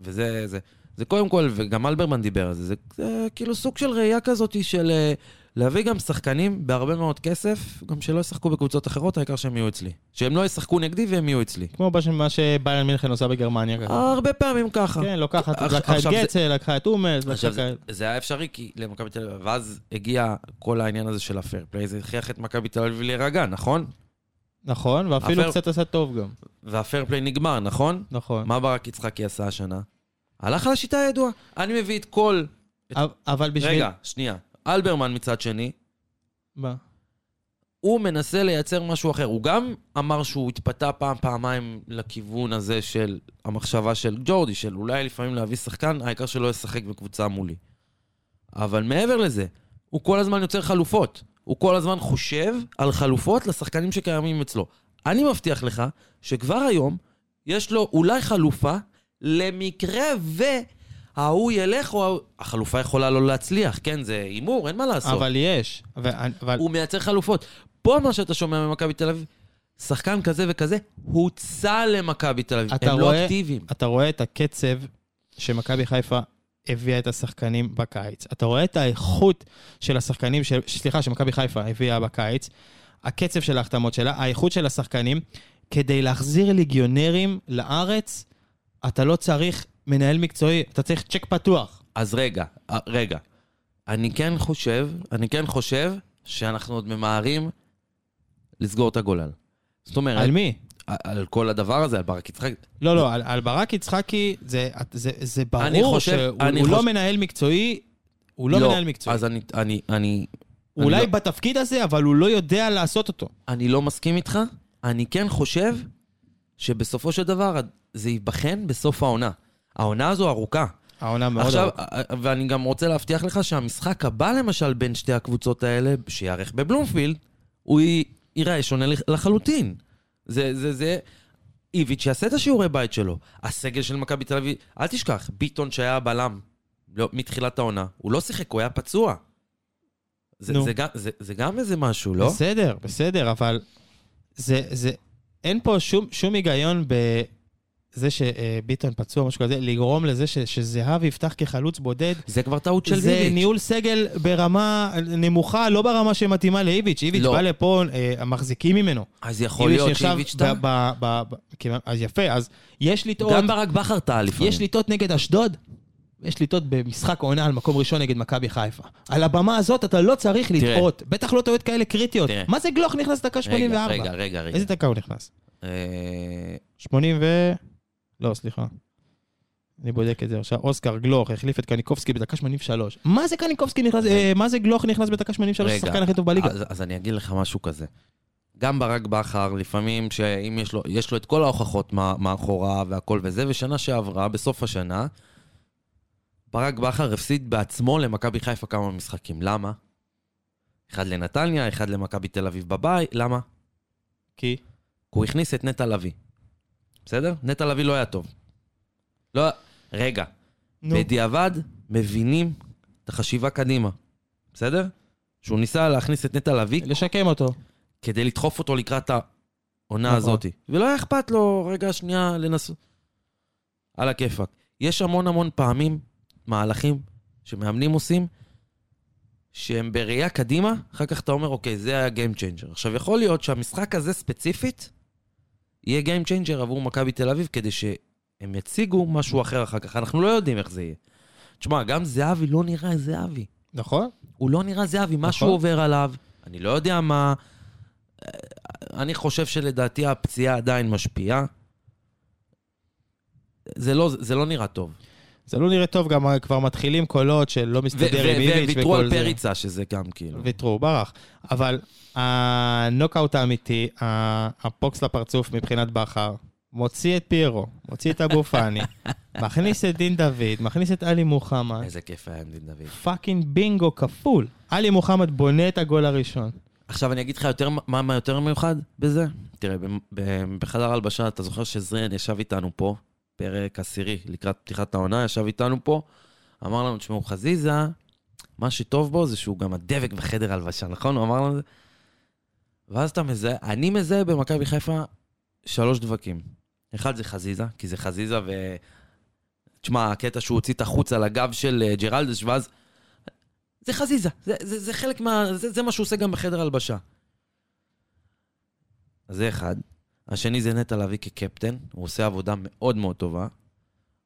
וזה, זה, זה קודם כל, וגם אלברמן דיבר על זה, זה, זה כאילו סוג של ראייה כזאת של אה, להביא גם שחקנים בהרבה מאוד כסף, גם שלא ישחקו בקבוצות אחרות, העיקר שהם יהיו אצלי. שהם לא ישחקו נגדי והם יהיו אצלי. כמו מה שביירן מינכן עושה בגרמניה. ככה. הרבה פעמים ככה. כן, לוקחת, לקחה את גצל, לקחה את אומץ, עכשיו, לקחה את... זה היה אפשרי כי למכבי תל אביב, ואז הגיע כל העניין הזה של הפייר פליי, זה הכריח את מכבי תל אביב להירגע, נכון? נכון, ואפילו קצת עשה טוב גם. והפייר פליי נגמר, נכון? נכון. מה ברק יצחקי עשה השנה? הלך על השיטה הידועה. אני מביא את כל... אבל בשביל... רגע, שנייה. אלברמן מצד שני, מה? הוא מנסה לייצר משהו אחר. הוא גם אמר שהוא התפתה פעם, פעמיים לכיוון הזה של המחשבה של ג'ורדי, של אולי לפעמים להביא שחקן, העיקר שלא ישחק בקבוצה מולי. אבל מעבר לזה, הוא כל הזמן יוצר חלופות. הוא כל הזמן חושב על חלופות לשחקנים שקיימים אצלו. אני מבטיח לך שכבר היום יש לו אולי חלופה למקרה וההוא ילך, או ההוא- החלופה יכולה לא להצליח, כן? זה הימור, אין מה לעשות. אבל יש. אבל... הוא מייצר חלופות. פה מה שאתה שומע ממכבי תל אביב, שחקן כזה וכזה, הוצע למכבי תל אביב. הם לא רואה- אקטיביים. אתה רואה את הקצב שמכבי חיפה הביאה את השחקנים בקיץ. אתה רואה את האיכות של השחקנים, של, סליחה, שמכבי חיפה הביאה בקיץ, הקצב של ההחתמות שלה, האיכות של השחקנים, כדי להחזיר ליגיונרים לארץ, אתה לא צריך מנהל מקצועי, אתה צריך צ'ק פתוח. אז רגע, אה, רגע. אני כן חושב, אני כן חושב שאנחנו עוד ממהרים לסגור את הגולל. זאת אומרת, על מי? על, על כל הדבר הזה, על ברק יצחק. לא, לא, על, על ברק יצחקי, זה, זה, זה אני ברור חושב- שהוא אני לא חושב- מנהל מקצועי, הוא לא, מנהל מקצועי. אז אני, אני, אני, אולי אני לא- בתפקיד הזה, אבל הוא לא יודע לעשות אותו. אני לא מסכים איתך. אני כן חושב שבסופו של דבר זה ייבחן בסוף העונה. העונה הזו ארוכה. העונה מאוד עכשיו, ארוכה. ואני גם רוצה להבטיח לך שהמשחק הבא, למשל, בין שתי הקבוצות האלה, שייערך בבלומפילד, הוא ייראה שונה לח- לחלוטין. זה, זה, זה... איביץ' יעשה את השיעורי בית שלו. הסגל של מכבי תל אביב, אל תשכח, ביטון שהיה הבלם לא, מתחילת העונה, הוא לא שיחק, הוא היה פצוע. זה, נו. זה, גם, זה, זה גם איזה משהו, לא? בסדר, בסדר, אבל זה, זה, אין פה שום, שום היגיון בזה שביטון פצוע, משהו כזה, לגרום לזה ש, שזהבי יפתח כחלוץ בודד. זה כבר טעות של זה איביץ'. ניהול סגל ברמה נמוכה, לא ברמה שמתאימה לאיביץ'. איביץ' לא. בא לפה, אה, מחזיקים ממנו. אז יכול להיות שאיביץ' ב- טעה. ב- ב- ב- כמעט- אז יפה, אז יש לטעות, גם ברק בכר טעה לפעמים. יש לטעות נגד אשדוד, יש לטעות במשחק עונה על מקום ראשון נגד מכבי חיפה. על הבמה הזאת אתה לא צריך. לטעות, בטח לא טעויות כאלה קריטיות. תראה. מה זה גלוך נכנס דקה 84? רגע, רגע, רגע. איזה דקה הוא נכנס? אה, 80 ו... לא, סליחה. אני בודק את זה עכשיו. אוסקר גלוך החליף את קניקובסקי בדקה 83. מה זה קניקובסקי נכנס, אה, מה זה גלוך נכנס בדקה 83? רגע, השחקן הכי טוב בליגה. אז, אז אני אגיד לך משהו כזה. גם ברק בכר, לפעמים שאם יש לו, יש לו את כל ההוכחות מה- מאחוריו והכל וזה, ושנה שעברה, בסוף השנה, ברק בכר הפסיד בעצמו למכבי חיפה כמה משחקים. למה? אחד לנתניה, אחד למכבי תל אביב בבית, למה? כי? כי הוא הכניס את נטע לביא. בסדר? נטע לביא לא היה טוב. לא... רגע, נו. בדיעבד מבינים את החשיבה קדימה. בסדר? שהוא ניסה להכניס את נטע לביא לשקם אותו. כדי לדחוף אותו לקראת העונה נכון. הזאת. ולא היה אכפת לו רגע שנייה לנסות. על הכיפאק. יש המון המון פעמים מהלכים שמאמנים עושים, שהם בראייה קדימה, אחר כך אתה אומר, אוקיי, זה היה Game Changer. עכשיו, יכול להיות שהמשחק הזה ספציפית יהיה Game Changer עבור מכבי תל אביב, כדי שהם יציגו משהו אחר אחר כך. אנחנו לא יודעים איך זה יהיה. תשמע, גם זהבי לא נראה זהבי. נכון? הוא לא נראה זהבי, משהו נכון. עובר עליו, אני לא יודע מה... אני חושב שלדעתי הפציעה עדיין משפיעה. זה לא, זה לא נראה טוב. זה לא נראה טוב, גם כבר מתחילים קולות של לא מסתדר עם איביץ' על וכל זה. פריצה, שזה גם כאילו... ויתרו, ברח. אבל הנוקאוט האמיתי, הפוקס לפרצוף מבחינת בכר, מוציא את פיירו, מוציא את אבו פאני, מכניס את דין דוד, מכניס את עלי מוחמד, איזה כיף היה עם דין דוד. fucking בינגו כפול. עלי מוחמד בונה את הגול הראשון. עכשיו אני אגיד לך יותר, מה, מה יותר מיוחד בזה? תראה, בחדר הלבשה, אתה זוכר שזריאן ישב איתנו פה, פרק עשירי, לקראת פתיחת העונה, ישב איתנו פה, אמר לנו, תשמעו, חזיזה, מה שטוב בו זה שהוא גם הדבק בחדר הלבשה, נכון? הוא אמר לנו את זה. ואז אתה מזהה, אני מזהה במכבי חיפה שלוש דבקים. אחד זה חזיזה, כי זה חזיזה ו... תשמע, הקטע שהוא הוציא את החוץ על הגב של אה, ג'רלדש, ואז... זה חזיזה, זה, זה, זה חלק מה... זה, זה מה שהוא עושה גם בחדר הלבשה. אז זה אחד. השני זה נטע לביא כקפטן, הוא עושה עבודה מאוד מאוד טובה.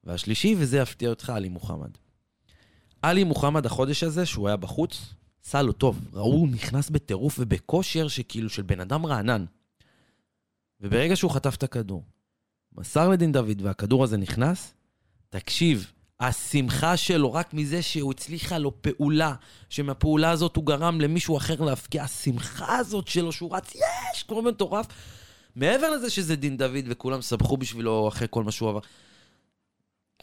והשלישי, וזה יפתיע אותך, עלי מוחמד. עלי מוחמד, החודש הזה, שהוא היה בחוץ, עשה לו טוב. ראו, הוא נכנס בטירוף ובכושר שכאילו של בן אדם רענן. וברגע שהוא חטף את הכדור, מסר לדין דוד והכדור הזה נכנס, תקשיב, השמחה שלו רק מזה שהוא הצליחה לו פעולה, שמהפעולה הזאת הוא גרם למישהו אחר להפקיע, השמחה הזאת שלו שהוא רץ, יש, כמו מטורף. מעבר לזה שזה דין דוד וכולם סבכו בשבילו אחרי כל מה שהוא עבר.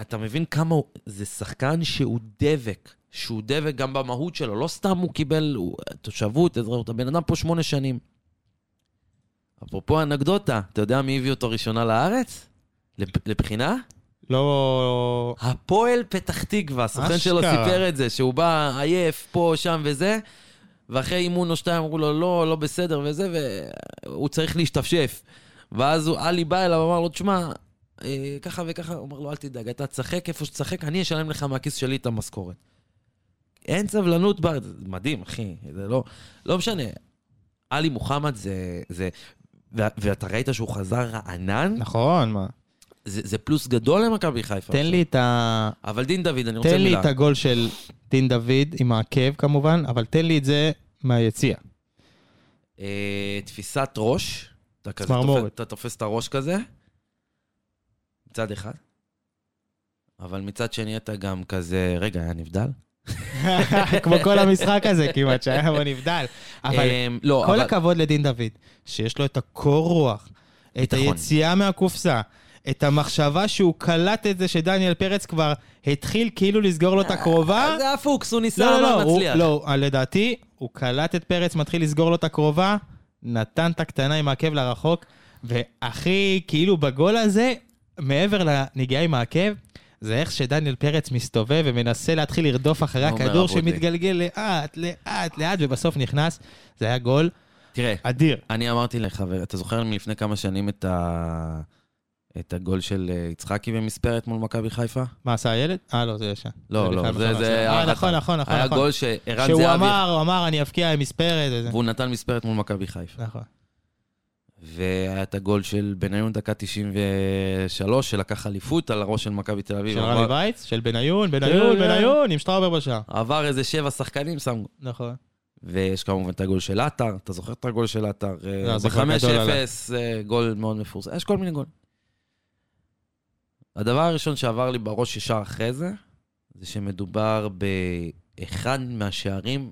אתה מבין כמה הוא... זה שחקן שהוא דבק, שהוא דבק גם במהות שלו, לא סתם הוא קיבל הוא, תושבות, אזרחות, הבן אדם פה שמונה שנים. אפרופו אנקדוטה, אתה יודע מי הביא אותו ראשונה לארץ? לבחינה? לא... הפועל פתח תקווה, הסוכן אשכרה. שלו סיפר את זה, שהוא בא עייף פה, שם וזה, ואחרי אימון או שתיים אמרו לו, לא, לא בסדר וזה, והוא צריך להשתפשף. ואז הוא, עלי בא אליו, אמר לו, תשמע, אה, ככה וככה, הוא אמר לו, אל תדאג, אתה תשחק איפה שתשחק, אני אשלם לך מהכיס שלי את המשכורת. אין סבלנות, ב... זה מדהים, אחי, זה לא, לא משנה. עלי מוחמד זה, זה, ו- ואתה ראית שהוא חזר רענן, נכון, מה? זה, זה פלוס גדול למכבי חיפה. תן עכשיו. לי את ה... אבל דין דוד, אני רוצה תן לי מילה. את הגול של דין דוד עם העקב כמובן, אבל תן לי את זה מהיציע. אה, תפיסת ראש, אתה כזה. תופס, אתה תופס את הראש כזה, מצד אחד, אבל מצד שני אתה גם כזה, רגע, היה נבדל? כמו כל המשחק הזה כמעט, שהיה בו נבדל. אבל אמ, לא, כל אבל... הכבוד לדין דוד, שיש לו את הקור רוח, את. היציאה מהקופסה, את המחשבה שהוא קלט את זה שדניאל פרץ כבר התחיל כאילו לסגור לו את הקרובה. זה הפוקס, הוא ניסה, לא, לא, לא, מצליח. לא, לדעתי, הוא קלט את פרץ, מתחיל לסגור לו את הקרובה, נתן את הקטנה עם העקב לרחוק, והכי, כאילו בגול הזה, מעבר לנגיעה עם העקב, זה איך שדניאל פרץ מסתובב ומנסה להתחיל לרדוף אחרי הכדור. שמתגלגל לאט, לאט, לאט, ובסוף נכנס. זה היה גול תראה, אדיר. אני אמרתי לך, אתה זוכר מלפני כמה שנים את ה... את הגול של אה, יצחקי במספרת מול מכבי חיפה? מה עשה הילד? אה, לא, זה ישן. לא, לא, זה... זה אה, היה- נכון, נכון, נכון. היה נכון. גול שערן שהוא זהבי, אמר, הוא אמר, אני אבקיע עם מספרת. והוא נתן מספרת מול מכבי חיפה. נכון. והיה את הגול של בניון דקה 93, שלקח אליפות על הראש של מכבי תל אביב. של רמי וייץ? של בניון, בניון, כן. בניון, עם שטראובר בשער. עבר איזה שבע שחקנים, שם... נכון. ויש כמובן את הגול של עטר, אתה זוכר את הגול של עטר? אה, לא, עליי. ב-5-0, אה, גול מאוד מפורסם. יש כל מיני גולים. הדבר הראשון שעבר לי בראש ישר אחרי זה, זה שמדובר באחד מהשערים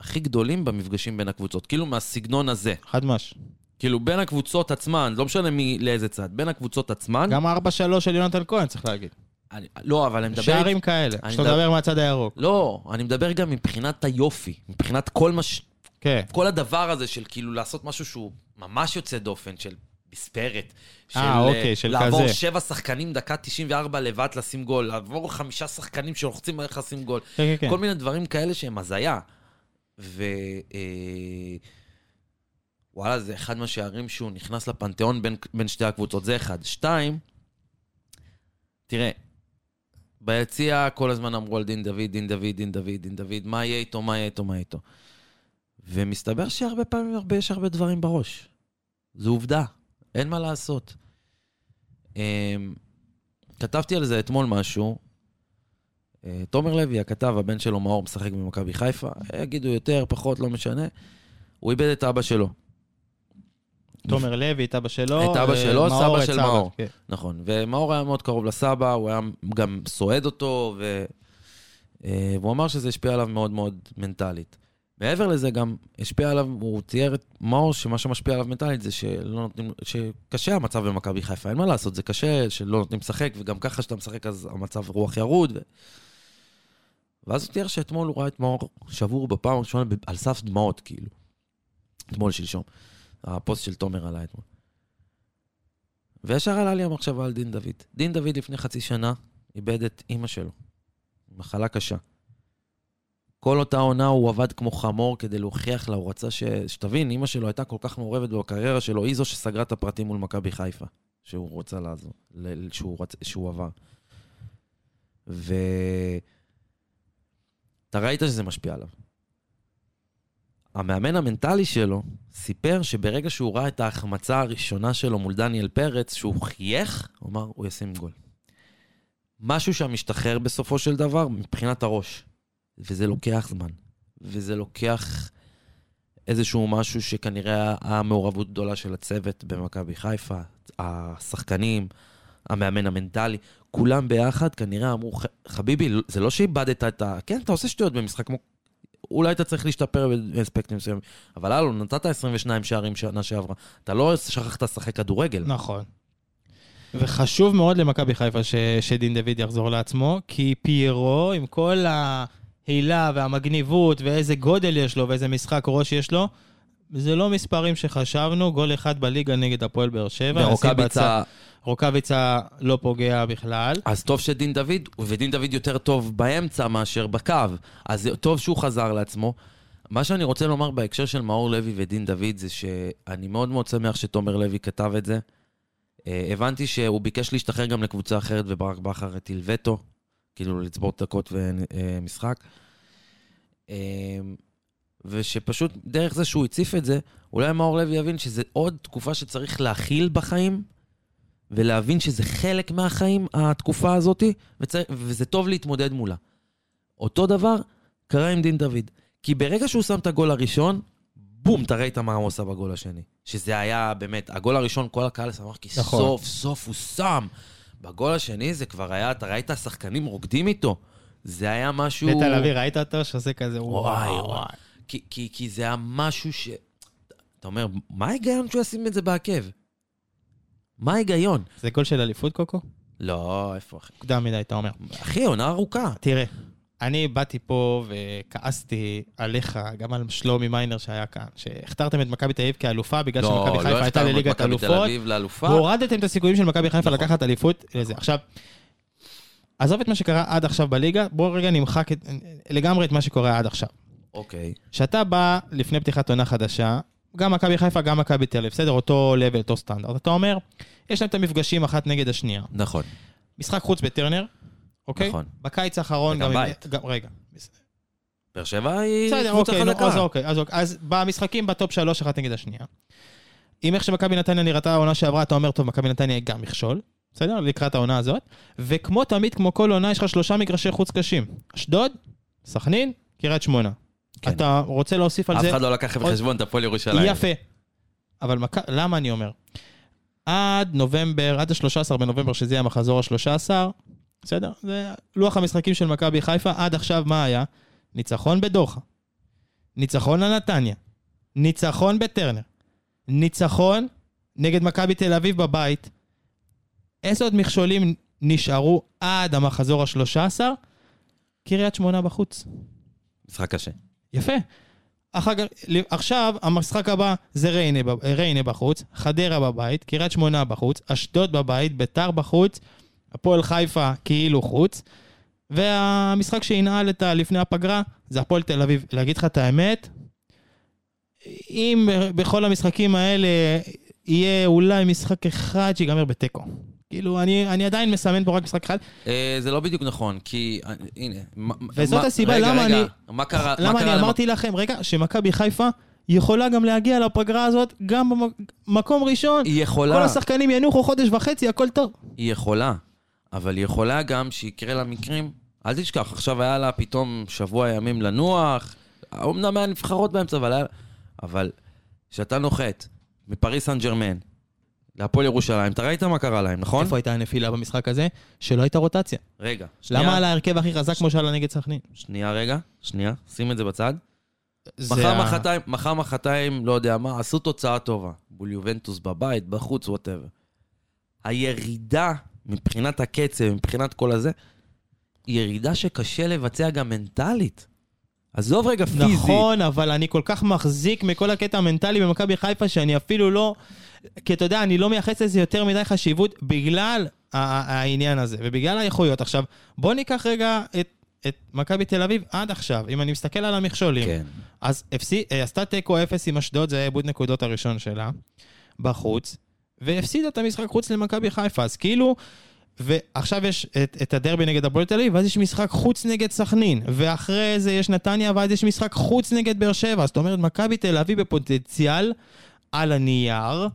הכי גדולים במפגשים בין הקבוצות. כאילו מהסגנון הזה. חד מש. כאילו בין הקבוצות עצמן, לא משנה מי, לאיזה צד, בין הקבוצות עצמן. גם 4-3 של יונתן כהן, צריך להגיד. אני, לא, אבל אני מדבר... שערים כאלה, אני שאתה מדבר- מדבר מהצד הירוק. לא, אני מדבר גם מבחינת היופי, מבחינת כל מה ש... כן. כל הדבר הזה של כאילו לעשות משהו שהוא ממש יוצא דופן, של מספרת. אה, אוקיי, של לעבור כזה. שבע שחקנים דקה 94 לבד לשים גול, לעבור חמישה שחקנים שלוחצים עליך לשים גול. כן, כן, כן. כל מיני דברים כאלה שהם הזיה. ו... אה, וואלה, זה אחד מהשערים שהוא נכנס לפנתיאון בין, בין שתי הקבוצות, זה אחד. שתיים, תראה, ביציע כל הזמן אמרו על דין דוד, דין דוד, דין דוד, דין דוד, מה יהיה איתו, מה יהיה איתו, מה יהיה איתו. ומסתבר שהרבה פעמים הרבה, יש הרבה דברים בראש. זו עובדה, אין מה לעשות. אמ, כתבתי על זה אתמול משהו. אה, תומר לוי, הכתב, הבן שלו מאור, משחק במכבי חיפה. יגידו יותר, פחות, לא משנה. הוא איבד את אבא שלו. תומר לוי, את אבא שלו. את אבא שלו, ומאור סבא של מאור. כן. נכון, ומאור היה מאוד קרוב לסבא, הוא היה גם סועד אותו, ו... אה, והוא אמר שזה השפיע עליו מאוד מאוד מנטלית. מעבר לזה גם השפיע עליו, הוא צייר את מאור שמה שמשפיע עליו מנטלית זה שלא נותנים, שקשה המצב במכבי חיפה, אין מה לעשות, זה קשה שלא נותנים לשחק, וגם ככה שאתה משחק אז המצב רוח ירוד. ו... ואז הוא תיאר שאתמול הוא ראה את מאור שבור בפעם הראשונה על סף דמעות, כאילו. אתמול, שלשום. הפוסט של תומר עלה אתמול. וישר עלה לי המחשבה על דין דוד. דין דוד לפני חצי שנה איבד את אימא שלו. מחלה קשה. כל אותה עונה הוא עבד כמו חמור כדי להוכיח לה, הוא רצה ש... שתבין, אימא שלו הייתה כל כך מעורבת בקריירה שלו, היא זו שסגרה את הפרטים מול מכבי חיפה, שהוא רוצה לעזור, שהוא, רצ... שהוא עבר. ו... אתה ראית שזה משפיע עליו. המאמן המנטלי שלו סיפר שברגע שהוא ראה את ההחמצה הראשונה שלו מול דניאל פרץ, שהוא חייך, הוא אמר, הוא ישים גול. משהו שם משתחרר בסופו של דבר מבחינת הראש. וזה לוקח זמן. וזה לוקח איזשהו משהו שכנראה היה מעורבות גדולה של הצוות במכבי חיפה, השחקנים, המאמן המנטלי, כולם ביחד כנראה אמרו, "ח- חביבי, זה לא שאיבדת את ה... כן, אתה עושה שטויות במשחק, כמו... אולי אתה צריך להשתפר באספקטים מסוימים, אבל הלו, נתת 22 שערים שנה שעברה, אתה לא שכחת לשחק כדורגל. נכון. וחשוב מאוד למכבי חיפה ש, שדין דוד יחזור לעצמו, כי פיירו, עם כל ההילה והמגניבות ואיזה גודל יש לו ואיזה משחק ראש יש לו, זה לא מספרים שחשבנו, גול אחד בליגה נגד הפועל באר שבע. ורוקאביצה, רוקאביצה לא פוגע בכלל. אז טוב שדין דוד, ודין דוד יותר טוב באמצע מאשר בקו, אז טוב שהוא חזר לעצמו. מה שאני רוצה לומר בהקשר של מאור לוי ודין דוד זה שאני מאוד מאוד שמח שתומר לוי כתב את זה. אה, הבנתי שהוא ביקש להשתחרר גם לקבוצה אחרת וברק בכר הטיל וטו, כאילו לצבור דקות ומשחק. אה, ושפשוט דרך זה שהוא הציף את זה, אולי מאור לוי יבין שזה עוד תקופה שצריך להכיל בחיים, ולהבין שזה חלק מהחיים, התקופה הזאת. וזה טוב להתמודד מולה. אותו דבר קרה עם דין דוד. כי ברגע שהוא שם את הגול הראשון, בום, אתה ראית מה הוא עשה בגול השני. שזה היה באמת, הגול הראשון, כל הקהל שמח, כי נכון. סוף סוף הוא שם. בגול השני זה כבר היה, אתה ראית שחקנים רוקדים איתו. זה היה משהו... בתל אביב, ראית אותו שעושה כזה וואי וואי. כי, כי, כי זה היה משהו ש... אתה אומר, מה ההיגיון שהוא ישים את זה בעקב? מה ההיגיון? זה גול של אליפות קוקו? לא, איפה אחי? מוקדם מדי, אתה אומר. אחי, עונה ארוכה. תראה, אני באתי פה וכעסתי עליך, גם על שלומי מיינר שהיה כאן, שהכתרתם את מכבי תל אביב כאלופה בגלל שמכבי חיפה הייתה הכתרנו את לליגת אלופות. והורדתם את הסיכויים של מכבי חיפה נכון. לקחת אליפות לזה. עכשיו, עזוב את מה שקרה עד עכשיו בליגה, בואו רגע נמחק את, לגמרי את מה שקורה עד עכשיו. אוקיי. כשאתה בא לפני פתיחת עונה חדשה, גם מכבי חיפה, גם מכבי תל אביב, בסדר? אותו לבל, אותו סטנדרט. אתה אומר, יש להם את המפגשים אחת נגד השנייה. נכון. משחק חוץ בטרנר, אוקיי? נכון. בקיץ האחרון וגם עם- בית. גם, רגע. באר שבע היא בסדר, קבוצה אוקיי, חזקה. אז אוקיי, אז אוקיי. אז במשחקים בטופ שלוש, אחת נגד השנייה. אם איך שמכבי נתניה נראתה העונה שעברה, אתה אומר, טוב, מכבי נתניה היא גם מכשול, בסדר? לקראת העונה הזאת. וכמו תמיד, כמו כל עונה, יש לך שלושה מגרשי חוץ קשים. אשדוד, סכנין, קריית שמונה. כן. אתה רוצה להוסיף על אף זה... אחד לא לקח בחשבון את הפועל ירושלים. יפה. אבל מק... למה אני אומר? עד נובמבר, עד ה-13 בנובמבר, שזה יהיה המחזור ה-13, בסדר? זה לוח המשחקים של מכבי חיפה, עד עכשיו מה היה? ניצחון בדוחה, ניצחון לנתניה, ניצחון בטרנר, ניצחון נגד מכבי תל אביב בבית. איזה עוד מכשולים נשארו עד המחזור ה-13? קריית שמונה בחוץ. משחק קשה. יפה. אחר עכשיו, המשחק הבא זה ריינה, ריינה בחוץ, חדרה בבית, קריית שמונה בחוץ, אשדוד בבית, ביתר בחוץ, הפועל חיפה כאילו חוץ, והמשחק שינעל את. לפני הפגרה זה הפועל תל אביב. להגיד לך את האמת, אם בכל המשחקים האלה יהיה אולי משחק אחד שיגמר בתיקו. כאילו, אני, אני עדיין מסמן פה רק משחק אחד. אה, זה לא בדיוק נכון, כי... אה, הנה. מה- וזאת מה- הסיבה רגע, למה רגע, אני- מה קרה? מה למה אני קרה אמרתי לכם, רגע, שמכבי חיפה יכולה גם להגיע לפגרה הזאת גם במקום ראשון. היא כל יכולה, השחקנים ינוחו חודש וחצי, הכל טוב. היא יכולה, אבל היא יכולה גם שיקרה לה מקרים. אל תשכח, עכשיו היה לה פתאום שבוע ימים לנוח, אמנם היה נבחרות באמצע, אבל היה... אבל כשאתה נוחת מפריס סן ג'רמן להפועל ירושלים, אתה ראית מה קרה להם, נכון? איפה הייתה הנפילה במשחק הזה? שלא הייתה רוטציה. רגע, שנייה. למה על ההרכב הכי חזק כמו שהיה נגד סכנין? שנייה רגע, שנייה, שים את זה בצד. מחר מחרתיים, מחר מחרתיים, לא יודע מה, עשו תוצאה טובה. מול יובנטוס בבית, בחוץ, ווטאבר. הירידה מבחינת הקצב, מבחינת כל הזה, היא ירידה שקשה לבצע גם מנטלית. עזוב רגע פיזית. נכון, אבל אני כל כך מחזיק מכל הקטע המנטלי במכבי חיפה, שאני אפילו לא... כי אתה יודע, אני לא מייחס לזה יותר מדי חשיבות בגלל העניין הזה, ובגלל האיכויות. עכשיו, בוא ניקח רגע את, את מכבי תל אביב עד עכשיו, אם אני מסתכל על המכשולים. כן. אז הפסיד, אה, עשתה תיקו אפס עם אשדוד, זה היה עיבוד נקודות הראשון שלה, בחוץ, והפסידה את המשחק חוץ למכבי חיפה, אז כאילו... ועכשיו יש את, את הדרבי נגד הפועל תל אביב, ואז יש משחק חוץ נגד סכנין, ואחרי זה יש נתניה, ואז יש משחק חוץ נגד באר שבע. זאת אומרת, מכבי תל אביב בפוטנציאל על הנייר,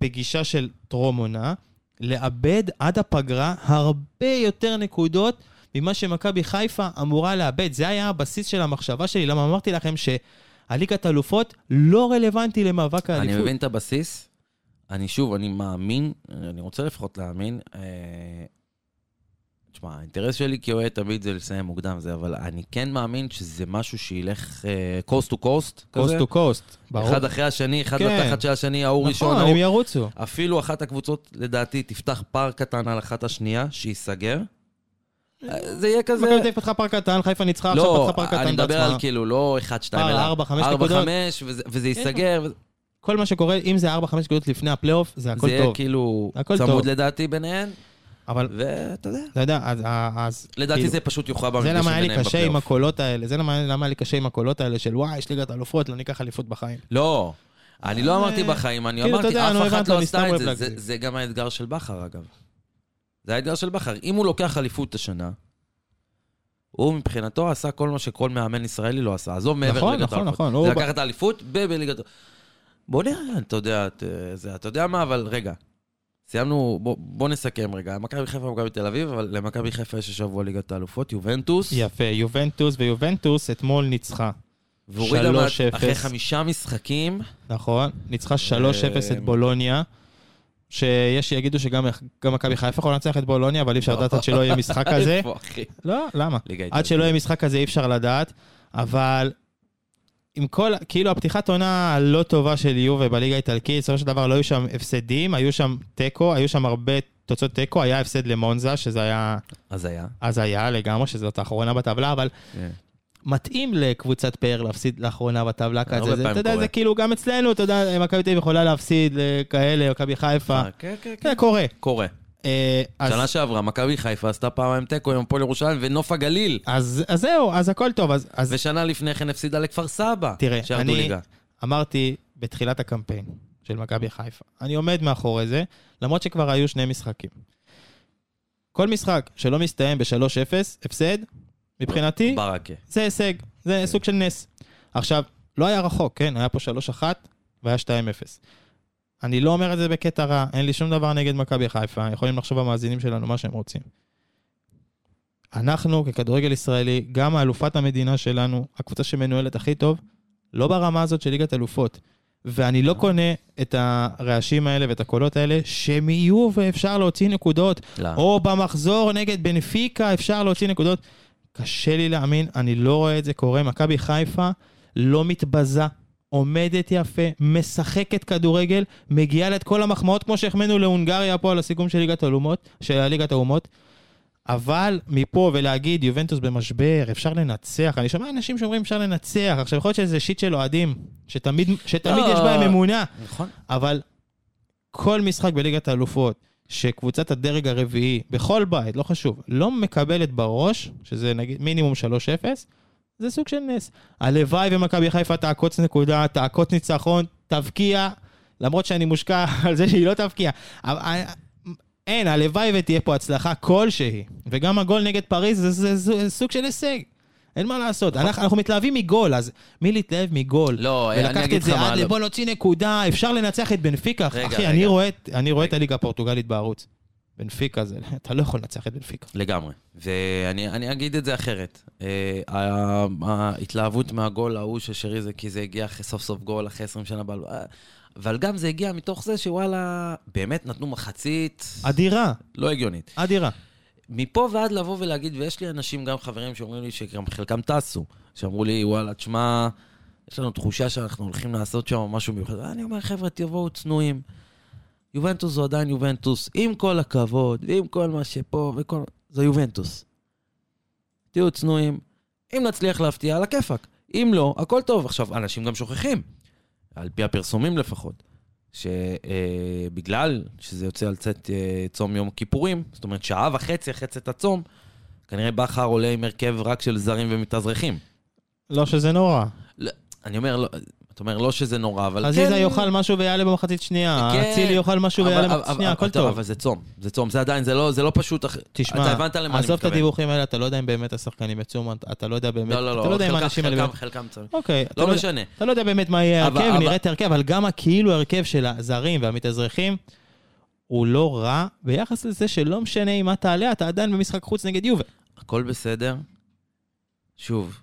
בגישה של טרום עונה, לאבד עד הפגרה הרבה יותר נקודות ממה שמכבי חיפה אמורה לאבד. זה היה הבסיס של המחשבה שלי, למה אמרתי לכם שהליגת אלופות לא רלוונטי למאבק האליפות. אני מבין את הבסיס. אני שוב, אני מאמין, אני רוצה לפחות להאמין. אה, תשמע, האינטרס שלי כאוהד תמיד זה לסיים מוקדם זה, אבל אני כן מאמין שזה משהו שילך coast to coast. coast to coast, ברור. אחד אחרי השני, אחד כן. בתחת של השני, ההוא ראשון, נכון. הם ירוצו. אפילו אחת הקבוצות, לדעתי, תפתח פער קטן על אחת השנייה, שייסגר. אה, זה יהיה כזה... מכבי תל אביב פתחה פער קטן, חיפה ניצחה, עכשיו לא, פתחה פער קטן אני מדבר בעצמה. על כאילו, לא 1-2, פער אלא ארבע, חמש נקודות. 4-5, וזה- וזה ייסגר. כל מה שקורה, אם זה 4-5 נקודות לפני הפלייאוף, זה הכל זה טוב. כאילו הכל צמוד טוב. לדעתי ביניהן, אבל, ואתה יודע. אתה יודע, אז... אז לדעתי כאילו, זה פשוט יוכרע זה במפגש למה היה לי ביניהם קשה עם בפלייאוף. הקולות האלה, זה למה למה היה לי קשה עם הקולות האלה של וואי, יש ליגת אלופות, לא ניקח אליפות בחיים. לא, אני לא אה, אמרתי בחיים, אני כאילו, אמרתי, אף אחת הבנת, לא עשתה את זה. זה. זה גם האתגר של בכר, אגב. זה האתגר של בכר. אם הוא לוקח אליפות השנה, הוא מבחינתו עשה כל מה שכל מאמן ישראלי לא עשה. עזוב מעבר נכון, לליגת נכון, האלופות. נכון, זה הוא ב- לקח את האליפות בליגת... בוא נראה, אתה יודע, זה, אתה יודע מה, אבל רגע. סיימנו, בוא, בוא נסכם רגע. מכבי חיפה ומכבי תל אביב, אבל למכבי חיפה יש השבוע ליגת האלופות, יובנטוס. יפה, יובנטוס, ויובנטוס אתמול ניצחה, והורידה מה- 3-0. אחרי חמישה משחקים. נכון? ניצחה 3-0 אה, את בולוניה. שיש שיגידו שגם גם מכבי חיפה יכולה לנצח את בולוניה, אבל אי אפשר לדעת עד שלא יהיה משחק כזה. לא, למה? עד שלא יהיה משחק כזה אי אפשר לדעת, אבל עם כל, כאילו הפתיחת עונה הלא טובה של יובה בליגה האיטלקית, בסופו של דבר לא היו שם הפסדים, היו שם תיקו, היו שם הרבה תוצאות תיקו, היה הפסד למונזה, שזה היה אז היה. הזיה לגמרי, שזאת האחרונה בטבלה, אבל כן. מתאים לקבוצת פאר להפסיד לאחרונה בטבלה הרבה כזה. זה, אתה יודע. זה כאילו גם אצלנו, אתה יודע, מכבי תל אביב יכולה להפסיד לכאלה, מכבי חיפה. כן, כן, כן. זה קורה. קורה. אה, שנה שעברה, מכבי חיפה עשתה פעמיים תיקו עם הפועל ירושלים ונוף הגליל. אז אז זהו, אז הכל טוב. אז- אז ושנה לפני כן הפסידה לכפר סבא. תראה, אני ליגה. אמרתי בתחילת הקמפיין של מכבי חיפה, אני עומד מאחורי זה, למרות שכבר היו שני משחקים. כל משחק שלא מסתיים ב-3-0, הפסד, מבחינתי, ברכה. זה הישג, זה סוג של נס. עכשיו, לא היה רחוק, כן? היה פה 3-1 והיה 2-0. אני לא אומר את זה בקטע רע, אין לי שום דבר נגד מכבי חיפה, יכולים לחשוב המאזינים שלנו מה שהם רוצים. אנחנו, ככדורגל ישראלי, גם האלופת המדינה שלנו, הקבוצה שמנוהלת הכי טוב, לא ברמה הזאת של ליגת אלופות. ואני לא קונה את הרעשים האלה ואת הקולות האלה, שהם יהיו ואפשר להוציא נקודות. לא. או במחזור נגד בנפיקה אפשר להוציא נקודות. קשה לי להאמין, אני לא רואה את זה קורה. מכבי חיפה לא מתבזה, עומדת יפה, משחקת כדורגל, מגיעה לה את כל המחמאות כמו שהחמאנו להונגריה פה על הסיכום של ליגת האומות, של ליגת האומות. אבל מפה ולהגיד יובנטוס במשבר, אפשר לנצח, אני שומע אנשים שאומרים אפשר לנצח, עכשיו יכול להיות שזה שיט של אוהדים, שתמיד, שתמיד לא. יש בהם אמונה, נכון. אבל כל משחק בליגת האלופות, שקבוצת הדרג הרביעי, בכל בית, לא חשוב, לא מקבלת בראש, שזה נגיד מינימום 3-0, זה סוג של נס. הלוואי ומכבי חיפה תעקוץ נקודה, תעקוץ ניצחון, תבקיע, למרות שאני מושקע על זה שהיא לא תבקיע. אה, אין, הלוואי ותהיה פה הצלחה כלשהי. וגם הגול נגד פריז זה, זה, זה, זה סוג של הישג. אין מה לעשות, אנחנו, אנחנו מתלהבים מגול, אז מי להתלהב מגול? לא, אני ולקחת אגיד את לך זה מה, עד לא. לבוא להוציא נקודה, אפשר לנצח את בנפיקה. אחי, רגע. אני רואה, את- אני רואה את הליגה הפורטוגלית בערוץ. בנפיקה זה, אתה לא יכול לנצח את בנפיקה. לגמרי. ואני אני אגיד את זה אחרת. אה, ההתלהבות מהגול ההוא של שרי זה כי זה הגיע אחרי סוף סוף גול, אחרי 20 שנה בעל... אה, אבל גם זה הגיע מתוך זה שוואלה, באמת נתנו מחצית אדירה, לא הגיונית. אדירה. מפה ועד לבוא ולהגיד, ויש לי אנשים, גם חברים שאומרים לי שגם חלקם טסו, שאמרו לי, וואלה, תשמע, יש לנו תחושה שאנחנו הולכים לעשות שם משהו מיוחד. אני אומר, חבר'ה, תבואו צנועים. יובנטוס זו עדיין יובנטוס, עם כל הכבוד, ועם כל מה שפה וכל... זו יובנטוס. תהיו צנועים. אם נצליח להפתיע, על הכיפאק. אם לא, הכל טוב. עכשיו, אנשים גם שוכחים, על פי הפרסומים לפחות, שבגלל שזה יוצא על צאת אה, צום יום הכיפורים, זאת אומרת שעה וחצי אחרי צאת הצום, כנראה בכר עולה עם הרכב רק של זרים ומתאזרחים. לא שזה נורא. אני אומר, לא, אתה אומר לא שזה נורא, אבל כן... חזיזה יאכל משהו ויעלה במחצית שנייה, כן. אצילי יאכל משהו ויעלה במחצית שנייה, הכל טוב. אבל זה צום, זה צום, זה עדיין, זה לא, זה לא פשוט, תשמע, אתה הבנת למה אני עזוב את מתכוון. הדיווחים האלה, אתה לא יודע אם באמת השחקנים יצאו, אתה לא יודע באמת, לא, לא, אתה לא, לא אם חלקם-. חלקם, באמת- חלקם צמים. אוקיי, אתה לא יודע- משנה. אתה לא יודע באמת מה יהיה ההרכב, נראה את ההרכב, אבל גם הכאילו ההרכב של הזרים והמתאזרחים, הוא לא רע ביחס לזה שלא משנה עם מה תעלה, אתה עדיין במשחק חוץ נגד יובה. הכל בסדר. שוב,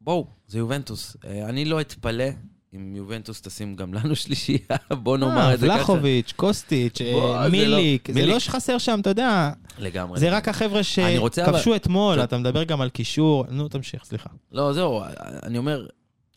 בואו, זה יובנטוס. אה, אני לא אתפלא אם יובנטוס תשים גם לנו שלישייה, בוא נאמר את זה ככה. ולחוביץ', קוסטיץ', אה, זה מיליק, לא- זה. לא שחסר שם, אתה יודע, לגמרי. זה רק החבר'ה שכבשו אתמול, אתה מדבר גם על קישור, נו, תמשיך, סליחה. לא, זהו, אני אומר...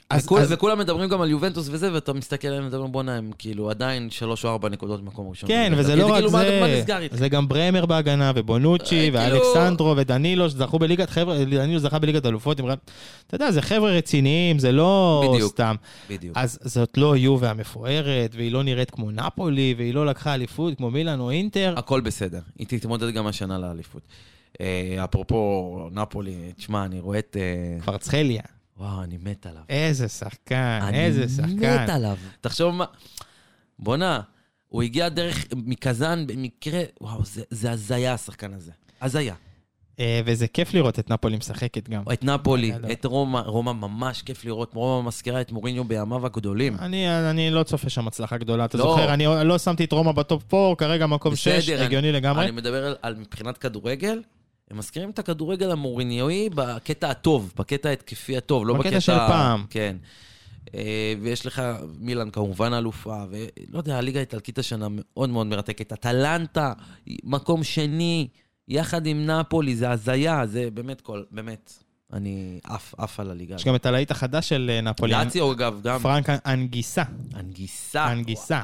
אז- וכול- אז- וכולם מדברים גם על יובנטוס וזה, ואתה מסתכל עליהם ומדבר, בואנה, הם כאילו עדיין שלוש או ארבע נקודות במקום ראשון. כן. וזה כי לא רק כאילו, זה? זה גם ברמר בהגנה, ובונוצ'י, אה, כאילו- ואלכסנדרו, ודנילו, שזכו בליגת, חבר'ה, דנילו זכה בליגת אלופות, אתה יודע, זה חבר'ה רציניים, זה לא בדיוק. סתם. בדיוק. אז זאת לא יובה המפוארת, והיא לא נראית כמו נפולי, והיא לא לקחה אליפות כמו מילאן או אינטר. הכל בסדר. היא תתמודד גם השנה לאליפות. אה, אפרופו נפולי, תשמע, אני רואה את... אה, קוורצחליה. וואו, אני מת עליו. איזה שחקן, איזה שחקן. אני מת עליו. תחשוב מה... בואנה, הוא הגיע דרך מקזאן במקרה... וואו, זה- זה הזיה, השחקן הזה. הזיה. אה, וזה כיף לראות את נפולי משחקת גם. את נפולי. את רומא, רומא ממש כיף לראות. רומא מזכירה את מוריניו בימיו הגדולים. אני, אני לא צופה שם הצלחה גדולה, אתה לא. זוכר? אני לא שמתי את רומא בטופ 4, כרגע מקום 6, בסדר, הגיוני לגמרי. אני מדבר על, על מבחינת כדורגל, הם מזכירים את הכדורגל המוריניואי בקטע הטוב, בקטע ההתקפי הטוב, לא בקטע... בקטע של פעם. כן. אה, ויש לך, מילאן כמובן אלופה, ולא יודע, הליגה האיטלקית השנה מאוד מאוד מרתקת. אטלנטה, מקום שני, יחד עם נפולי, זה הזיה, זה באמת כל, באמת, אני עף, עף על הליגה. יש גם את הלהיט החדש של אה, נפולי, לאציו, אגב, גם. פרנק אנגיסה, אנגיסה. אנגיסה.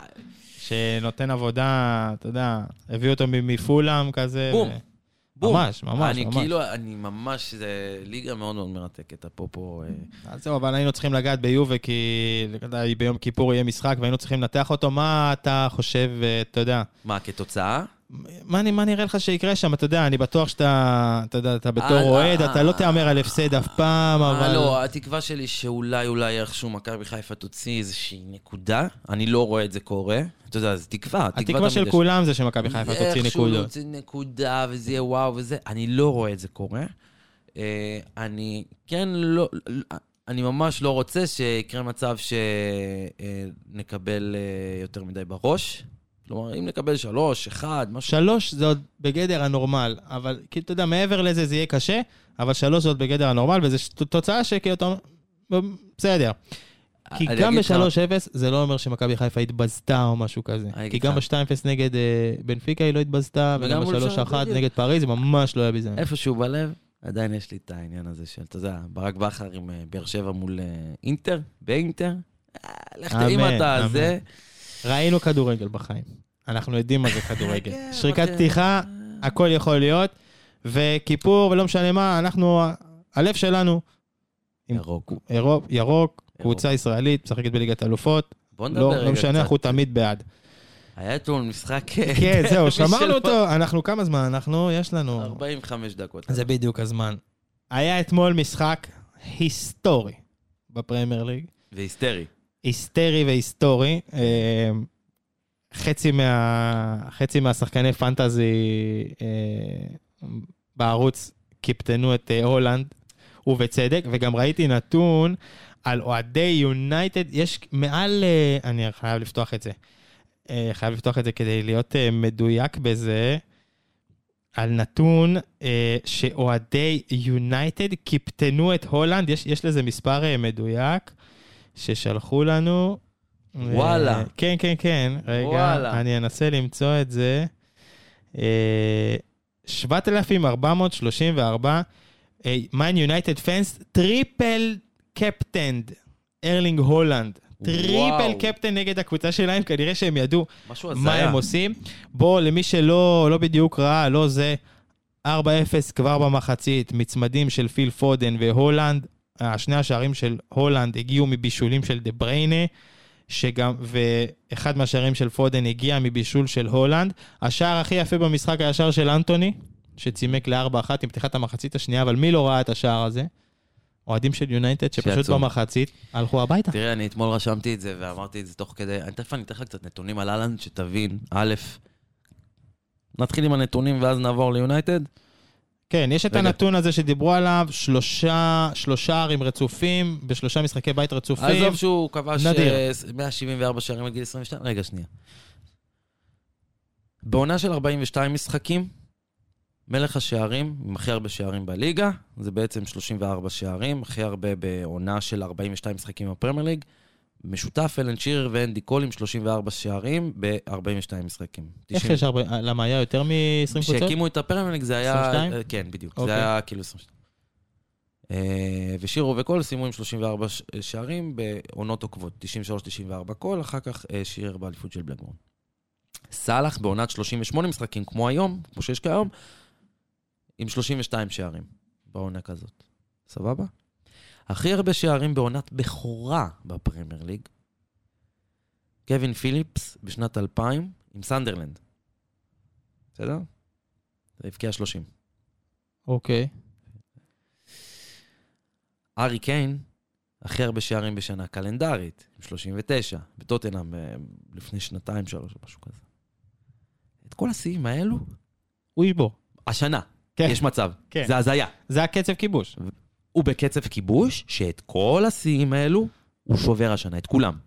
שנותן עבודה, אתה יודע, הביא אותו מפולאם כזה. בום. ו- בום. ממש, ממש, אני ממש. כאילו, אני ממש, זה ליגה מאוד מאוד מרתקת, אפרופו... אה, אז זהו, אבל היינו צריכים לגעת ביובה, כי ביום כיפור יהיה משחק והיינו צריכים לנתח אותו. מה אתה חושב, אה, אתה יודע, מה, כתוצאה? מה, מה נראה לך שיקרה שם? אתה יודע, אני בטוח שאתה, אתה יודע, אתה בתור אה, אוהד, אתה לא. תהמר על הפסד אף פעם, אבל... לא, התקווה שלי שאולי, אולי איכשהו מכבי חיפה תוציא איזושהי נקודה. אני לא רואה את זה קורה. אתה יודע, זו תקווה. התקווה של. כולם זה שמכבי חיפה תוציא איכשהו נקודות. להוציא נקודה וזה יהיה וואו וזה. אני לא רואה את זה קורה. אה, אני כן לא... אני ממש לא רוצה שיקרה מצב שנקבל אה, יותר מדי בראש. כלומר, אם נקבל שלוש, אחד, משהו... שלוש זה עוד בגדר הנורמל, אבל כאילו, אתה יודע, מעבר לזה זה יהיה קשה, אבל שלוש זה עוד בגדר הנורמל, וזו תוצאה שכאילו, אתה אומר, בסדר. כי גם אגיד לך- ב-3-0 זה לא אומר שמכבי חיפה התבזתה או משהו כזה. כי גם לך. ב-2-0 נגד אה, בנפיקה היא לא התבזתה, וגם וגם מול שער, ב-3-1 בדיוק. נגד פריז ממש לא היה ביזיון. איפשהו בלב, עדיין יש לי את העניין הזה של, אתה יודע, ברק בכר עם אה, באר שבע מול אה, אינטר, באינטר. לך אם אמן, אתה. זה... ראינו כדורגל בחיים. אנחנו יודעים מה זה כדורגל. כן, שריקת פתיחה, הכל יכול להיות, וכיפור ולא משנה מה, אנחנו, הלב שלנו, ירוק. ירוק, ירוק, קבוצה ישראלית, משחקת בליגת אלופות, בוא נדבר לא רגע לא משנה, קצת. אנחנו תמיד בעד. היה אתמול משחק... אה, כן, זהו, שמרנו אותו, אנחנו כמה זמן? אנחנו, יש לנו... 45 דקות. זה בדיוק הזמן. היה אתמול משחק היסטורי בפרמייר ליג, והיסטרי. היסטרי והיסטורי. אה, חצי, מה, חצי מהשחקני פנטזי אה, בערוץ קיפטנו את הולנד, ובצדק, וגם ראיתי נתון על אוהדי יונייטד, יש מעל, אה, אני חייב לפתוח את זה, אה, חייב לפתוח את זה כדי להיות אה, מדויק בזה, על נתון שאוהדי יונייטד קיפטנו את הולאנד, יש, יש לזה מספר מדויק ששלחו לנו. וואלה. אה, כן, כן, כן, רגע, וואלה. אני אנסה למצוא את זה. אה, 7,434 מן United fans, triple captained, ארלינג הולאנד. triple. captain נגד הקבוצה שלהם, כנראה שהם ידעו מה. הם עושים. בוא, למי שלא לא בדיוק ראה, לא זה, 4-0 כבר במחצית, מצמדים של פיל פודן והולאנד, שני השערים של הולאנד הגיעו מבישולים של דה בריינה, שגם, ואחד מהשערים של פודן הגיע מבישול של הולאנד. השער הכי יפה במשחק היה השער של אנטוני, שצימק ל-4-1 עם פתיחת המחצית השנייה, אבל מי לא ראה את השער הזה? אוהדים של יונייטד שפשוט שיצאו. במחצית הלכו הביתה. תראה, אני אתמול רשמתי את זה ואמרתי את זה תוך כדי, אני תכף אני אתן לך קצת נתונים על אהלנד, שתבין, א', נתחיל עם הנתונים ואז נעבור ליונייטד. כן, יש את רגע. הנתון הזה שדיברו עליו, שלושה, שלושה ערים רצופים, בשלושה משחקי בית רצופים. עזוב שהוא כבש נדיר. אה, 174 שערים עד גיל 22, רגע, שנייה. בעונה של 42 משחקים, מלך השערים, עם הכי הרבה שערים בליגה, זה בעצם 34 שערים, הכי הרבה בעונה של 42 משחקים בפרמייר ליג. משותף אלן שירר ואנדי קול עם 34 שערים ב-42 משחקים. איך 90. יש הרבה, למה היה יותר מ-20 קבוצות? כשהקימו את הפרמייר ליג זה היה... 22? אה, כן, בדיוק. אוקיי. זה היה כאילו 22. אה, ושירר וקול סיימו עם 34 ש- שערים בעונות עוקבות, 93-94 קול, אחר כך אה, שירר באליפות של בלקבורן. סאלח בעונת 38 משחקים, כמו היום, כמו שיש כיום, עם 32 שערים בעונה כזאת. סבבה? הכי הרבה שערים בעונת בכורה בפרמייר ליג, קווין פיליפס בשנת 2000 עם סנדרלנד. בסדר? זה הבקיע 30. אוקיי. ארי קיין, הכי הרבה שערים בשנה קלנדרית, עם 39, בטוטנאם אה, לפני שנתיים, שלוש, משהו כזה. את כל השיאים האלו, הוא ישבור. השנה, כן. יש מצב. כן. זה הזיה. זה הקצב כיבוש. הוא בקצב כיבוש, שאת כל השיאים האלו, הוא שובר השנה, את כולם.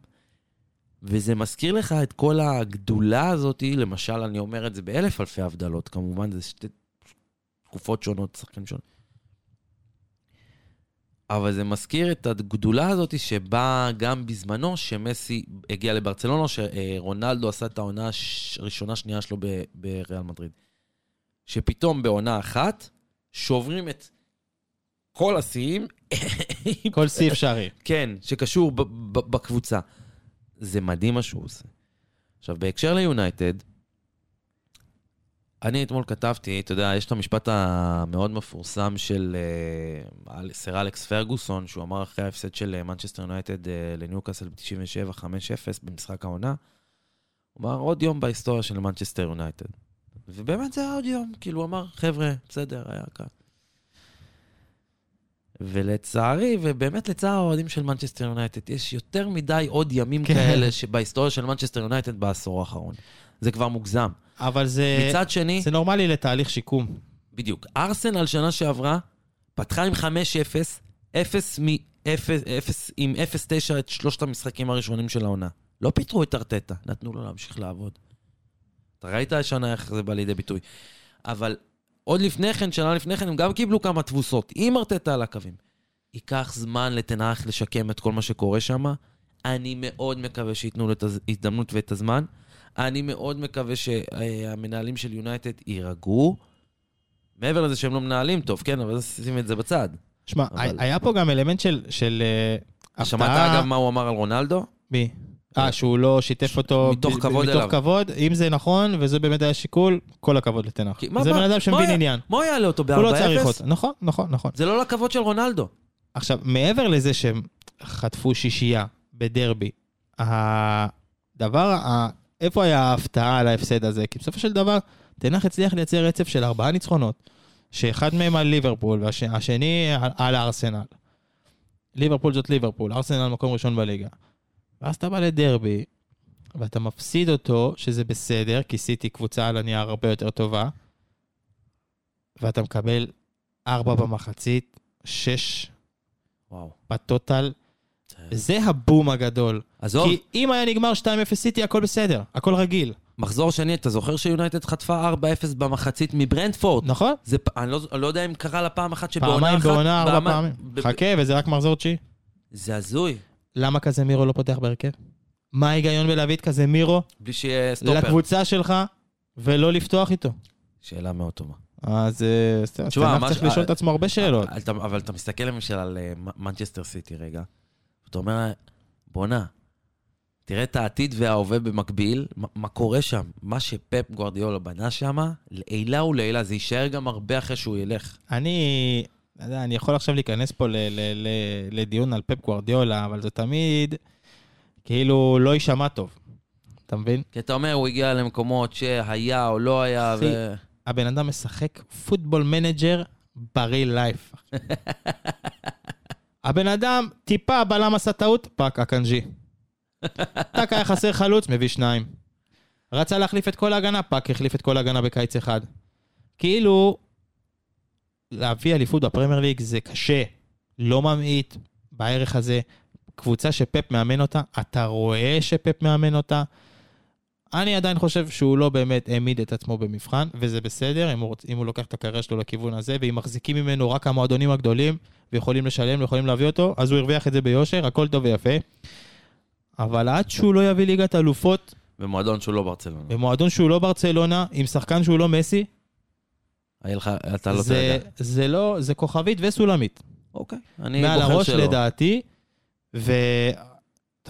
וזה מזכיר לך את כל הגדולה הזאת, למשל, אני אומר את זה באלף אלפי הבדלות, כמובן, זה שתי תקופות שונות, שחקנים שונים. אבל זה מזכיר את הגדולה הזאת שבאה גם בזמנו, שמסי הגיע לברצלונה, שרונלדו עשה את העונה הראשונה, שנייה שלו בריאל מדריד. שפתאום בעונה אחת, שוברים את כל השיאים. כל שיא אפשרי. כן, שקשור ב- ב- בקבוצה. זה מדהים מה שהוא עושה. עכשיו, בהקשר ליונייטד, אני אתמול כתבתי, אתה יודע, יש את המשפט המאוד מפורסם של אה, סר אלכס פרגוסון, שהוא אמר אחרי ההפסד של אה, מנצ'סטר יונייטד אה, לניוקאסל ב-97, 5-0 במשחק העונה, הוא אמר, עוד יום בהיסטוריה של מנצ'סטר יונייטד. ובאמת זה היה עוד יום, כאילו, הוא אמר, חבר'ה, בסדר, היה קל. ולצערי, ובאמת לצער האוהדים של מנצ'סטר יונייטד, יש יותר מדי עוד ימים כן. כאלה שבהיסטוריה של מנצ'סטר יונייטד בעשור האחרון. זה כבר מוגזם. אבל זה, מצד שני, זה נורמלי לתהליך שיקום. בדיוק, ארסנל שנה שעברה פתחה עם 5-0, 0 מ... 0, 0, עם 0-9 את שלושת המשחקים הראשונים של העונה. לא פיטרו את ארטטה, נתנו לו להמשיך לעבוד. אתה ראית השנה איך זה בא לידי ביטוי. אבל עוד לפני כן, שנה לפני כן, הם גם קיבלו כמה תבוסות, עם ארטטה על הקווים. ייקח זמן לתנח לשקם את כל מה שקורה שם. אני מאוד מקווה שייתנו לו את ההזדמנות ואת הזמן. אני מאוד מקווה שהמנהלים של יונייטד יירגעו. מעבר לזה שהם לא מנהלים טוב, כן, אבל שים את זה בצד. שמע, אבל- היה פה גם אלמנט של, של אה, שמעת הפתעה. אגב מה הוא אמר על רונלדו? מי? אה, שהוא לא שיתף אותו מתוך כבוד מתוך אליו. כבוד, אם זה נכון, וזה באמת היה שיקול, כל הכבוד לתנח. זה בן אדם שמבין עניין. מה הוא יעלה אותו הוא לא צריך ב-4-0? אותו. נכון, נכון, נכון. זה לא לכבוד של רונלדו. עכשיו, מעבר לזה שהם חטפו שישייה בדרבי, הדבר, איפה היה ההפתעה על ההפסד הזה? כי בסופו של דבר, תנח הצליח לייצר רצף של ארבעה ניצחונות, שאחד מהם על ליברפול והשני על, הארסנל. ליברפול זאת ליברפול, ארסנל מקום ראשון בליגה. ואז אתה בא לדרבי, ואתה מפסיד אותו, שזה בסדר, כי סיטי קבוצה על הנייר הרבה יותר טובה, ואתה מקבל ארבע במחצית, שש וואו. בטוטל, זה הבום הגדול. עזוב, כי אם היה נגמר 2-0 סיטי, הכל בסדר, הכל רגיל. מחזור שני, אתה זוכר שיונייטד חטפה 4-0 במחצית מברנדפורד? נכון? זה, אני לא, אני לא יודע אם קרה לה פעם אחת שבעונה פעמיים אחת... בעונה, ארבע פעמיים- פעמים. חכה, וזה רק מחזור תשיעי. זה הזוי, למה קזמירו לא פותח בהרכב? מה ההיגיון בלהביא את קזמירו בלי שיהיה סטופר. לקבוצה שלך ולא לפתוח איתו? שאלה מאוד טובה. אז אה, מה צריך לשאול את עצמו הרבה שאלות. אבל אתה- אבל אתה מסתכל למשל על אה, מנצ'סטר סיטי רגע, ואתה אומר, בואנה, תראה את העתיד וההווה במקביל, מה- קורה שם? מה שפפ גוארדיולה בנה שם, לעילה ולעילה, זה יישאר גם הרבה אחרי שהוא ילך. אני יודע, אני יכול עכשיו להיכנס פה ל- ל- ל- לדיון על פפ גוורדיולה, אבל זה תמיד כאילו לא יישמע טוב. אתה מבין? כי אתה אומר, הוא הגיע למקומות שהיה או לא היה, אחי, ו... הבן אדם משחק פוטבול מנג'ר ב real life. הבן אדם טיפה בלם עשה טעות, טאק, אקנג'י. טאק היה חסר חלוץ, מביא שניים. רצה להחליף את כל ההגנה, טאק החליף את כל ההגנה בקיץ אחד. כאילו, להביא אליפות בפרמייר ליג זה קשה, לא ממעיט בערך הזה. קבוצה שפפ מאמן אותה, אתה רואה שפפ מאמן אותה. אני עדיין חושב שהוא לא באמת העמיד את עצמו במבחן, וזה בסדר, אם הוא, רוצ... אם הוא לוקח את הקריירה שלו לכיוון הזה, ואם מחזיקים ממנו רק המועדונים הגדולים, ויכולים לשלם ויכולים להביא אותו, אז הוא הרוויח את זה ביושר, הכל טוב ויפה. אבל עד שהוא לא יביא ליגת אלופות, במועדון שהוא לא ברצלונה. במועדון שהוא לא ברצלונה, עם שחקן שהוא לא מסי, היה לך, אתה לא זה, יודע. זה לא, זה כוכבית וסולמית. אוקיי, אני מעל בוחר הראש שלא. לדעתי, ואתה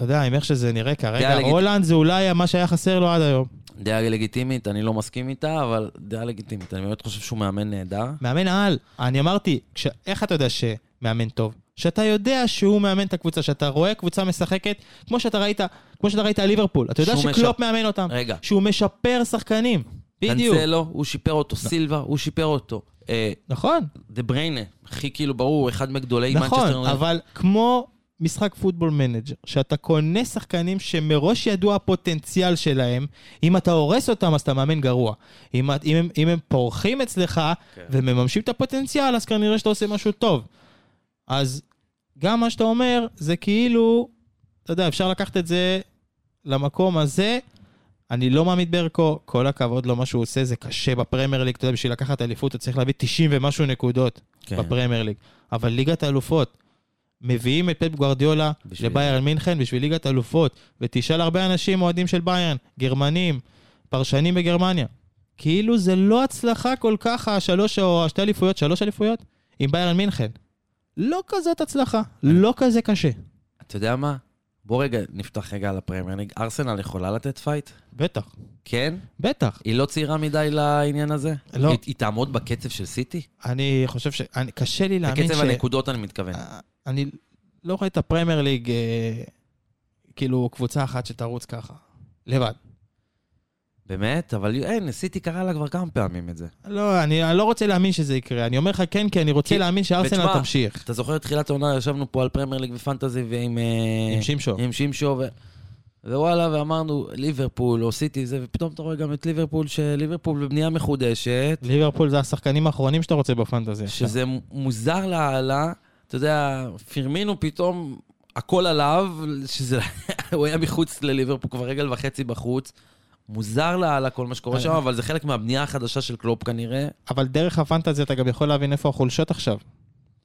יודע, עם איך שזה נראה כרגע, לגיט- הולנד זה אולי מה שהיה חסר לו עד היום. דעה לגיטימית, אני לא מסכים איתה, אבל דעה לגיטימית. אני באמת חושב שהוא מאמן נהדר. מאמן על. אני אמרתי, כש... איך אתה יודע שמאמן טוב? שאתה יודע שהוא מאמן את הקבוצה, שאתה רואה קבוצה משחקת, כמו שאתה ראית, כמו שאתה ראית על ליברפול. אתה יודע שקלופ משפ- מאמן אותם. רגע, שהוא משפר שחקנים. בדיוק. קנצלו, הוא שיפר אותו, סילבה, הוא שיפר אותו. אה, נכון, דה בריינה, הכי כאילו ברור, אחד מגדולי מנצ'סטר נכון, יונייטד. אבל כמו משחק פוטבול מנג'ר, שאתה קונה שחקנים שמראש ידוע הפוטנציאל שלהם, אם אתה הורס אותם אז אתה מאמן גרוע. אם, אם, הם, אם הם פורחים אצלך כן. ומממשים את הפוטנציאל, אז כנראה שאתה עושה משהו טוב. אז גם מה שאתה אומר, זה כאילו, אתה יודע, אפשר לקחת את זה למקום הזה. אני לא ממעיט בערכו, כל הכבוד לו מה שהוא עושה, זה קשה בפרמייר ליג, אתה יודע, בשביל לקחת אליפות אתה צריך להביא 90 ומשהו נקודות. כן. בפרמייר ליג. אבל ליגת האלופות, מביאים את פפ גוורדיולה לביירן מינכן בשביל ליגת האלופות, ותשאל הרבה אנשים אוהדים של ביירן, גרמנים, פרשנים בגרמניה. כאילו זה לא הצלחה כל כך, השלוש או השתי אליפויות, שלוש אליפויות, עם ביירן מינכן. לא כזאת הצלחה, לא כזה קשה. אתה יודע מה? בוא רגע נפתח רגע על הפרמייר ליג. ארסנל יכולה לתת fight? בטח, כן? בטח. היא לא צעירה מדי לעניין הזה? לא. היא, היא תעמוד בקצב של סיטי? אני חושב ש... אני, קשה לי להאמין ש... בקצב הנקודות אני מתכוון. אה, אני לא רואה את הפרמייר ליג, אה, כאילו, קבוצה אחת שתרוץ ככה. לבד. באמת? אבל אין, סיטי קרה לה כבר כמה פעמים את זה. לא, אני, אני לא רוצה להאמין שזה יקרה. אני אומר לך כן, כי אני רוצה כי- להאמין שארסנל תמשיך. אתה זוכר תחילת העונה, ישבנו פה על פרמייר ליג ו fantasy ועם... אה, עם שמשו. עם שמשו, ו... ווואלה, ואמרנו ליברפול או סיטי זה, ופתאום אתה רואה גם את ליברפול, שליברפול בבנייה מחודשת, ליברפול זה השחקנים האחרונים שאתה רוצה ב fantasy. שזה מוזר לאללה, אתה יודע, פרמינו פתאום, הכל עליו, שזה, הוא היה מחוץ לליברפול כבר רגל וחצי בחוץ. מוזר לאללה כל מה שקורה שם, אבל זה חלק מהבנייה החדשה של קלופ כנראה. אבל דרך הפנטזי אתה גם יכול להבין איפה החולשות עכשיו.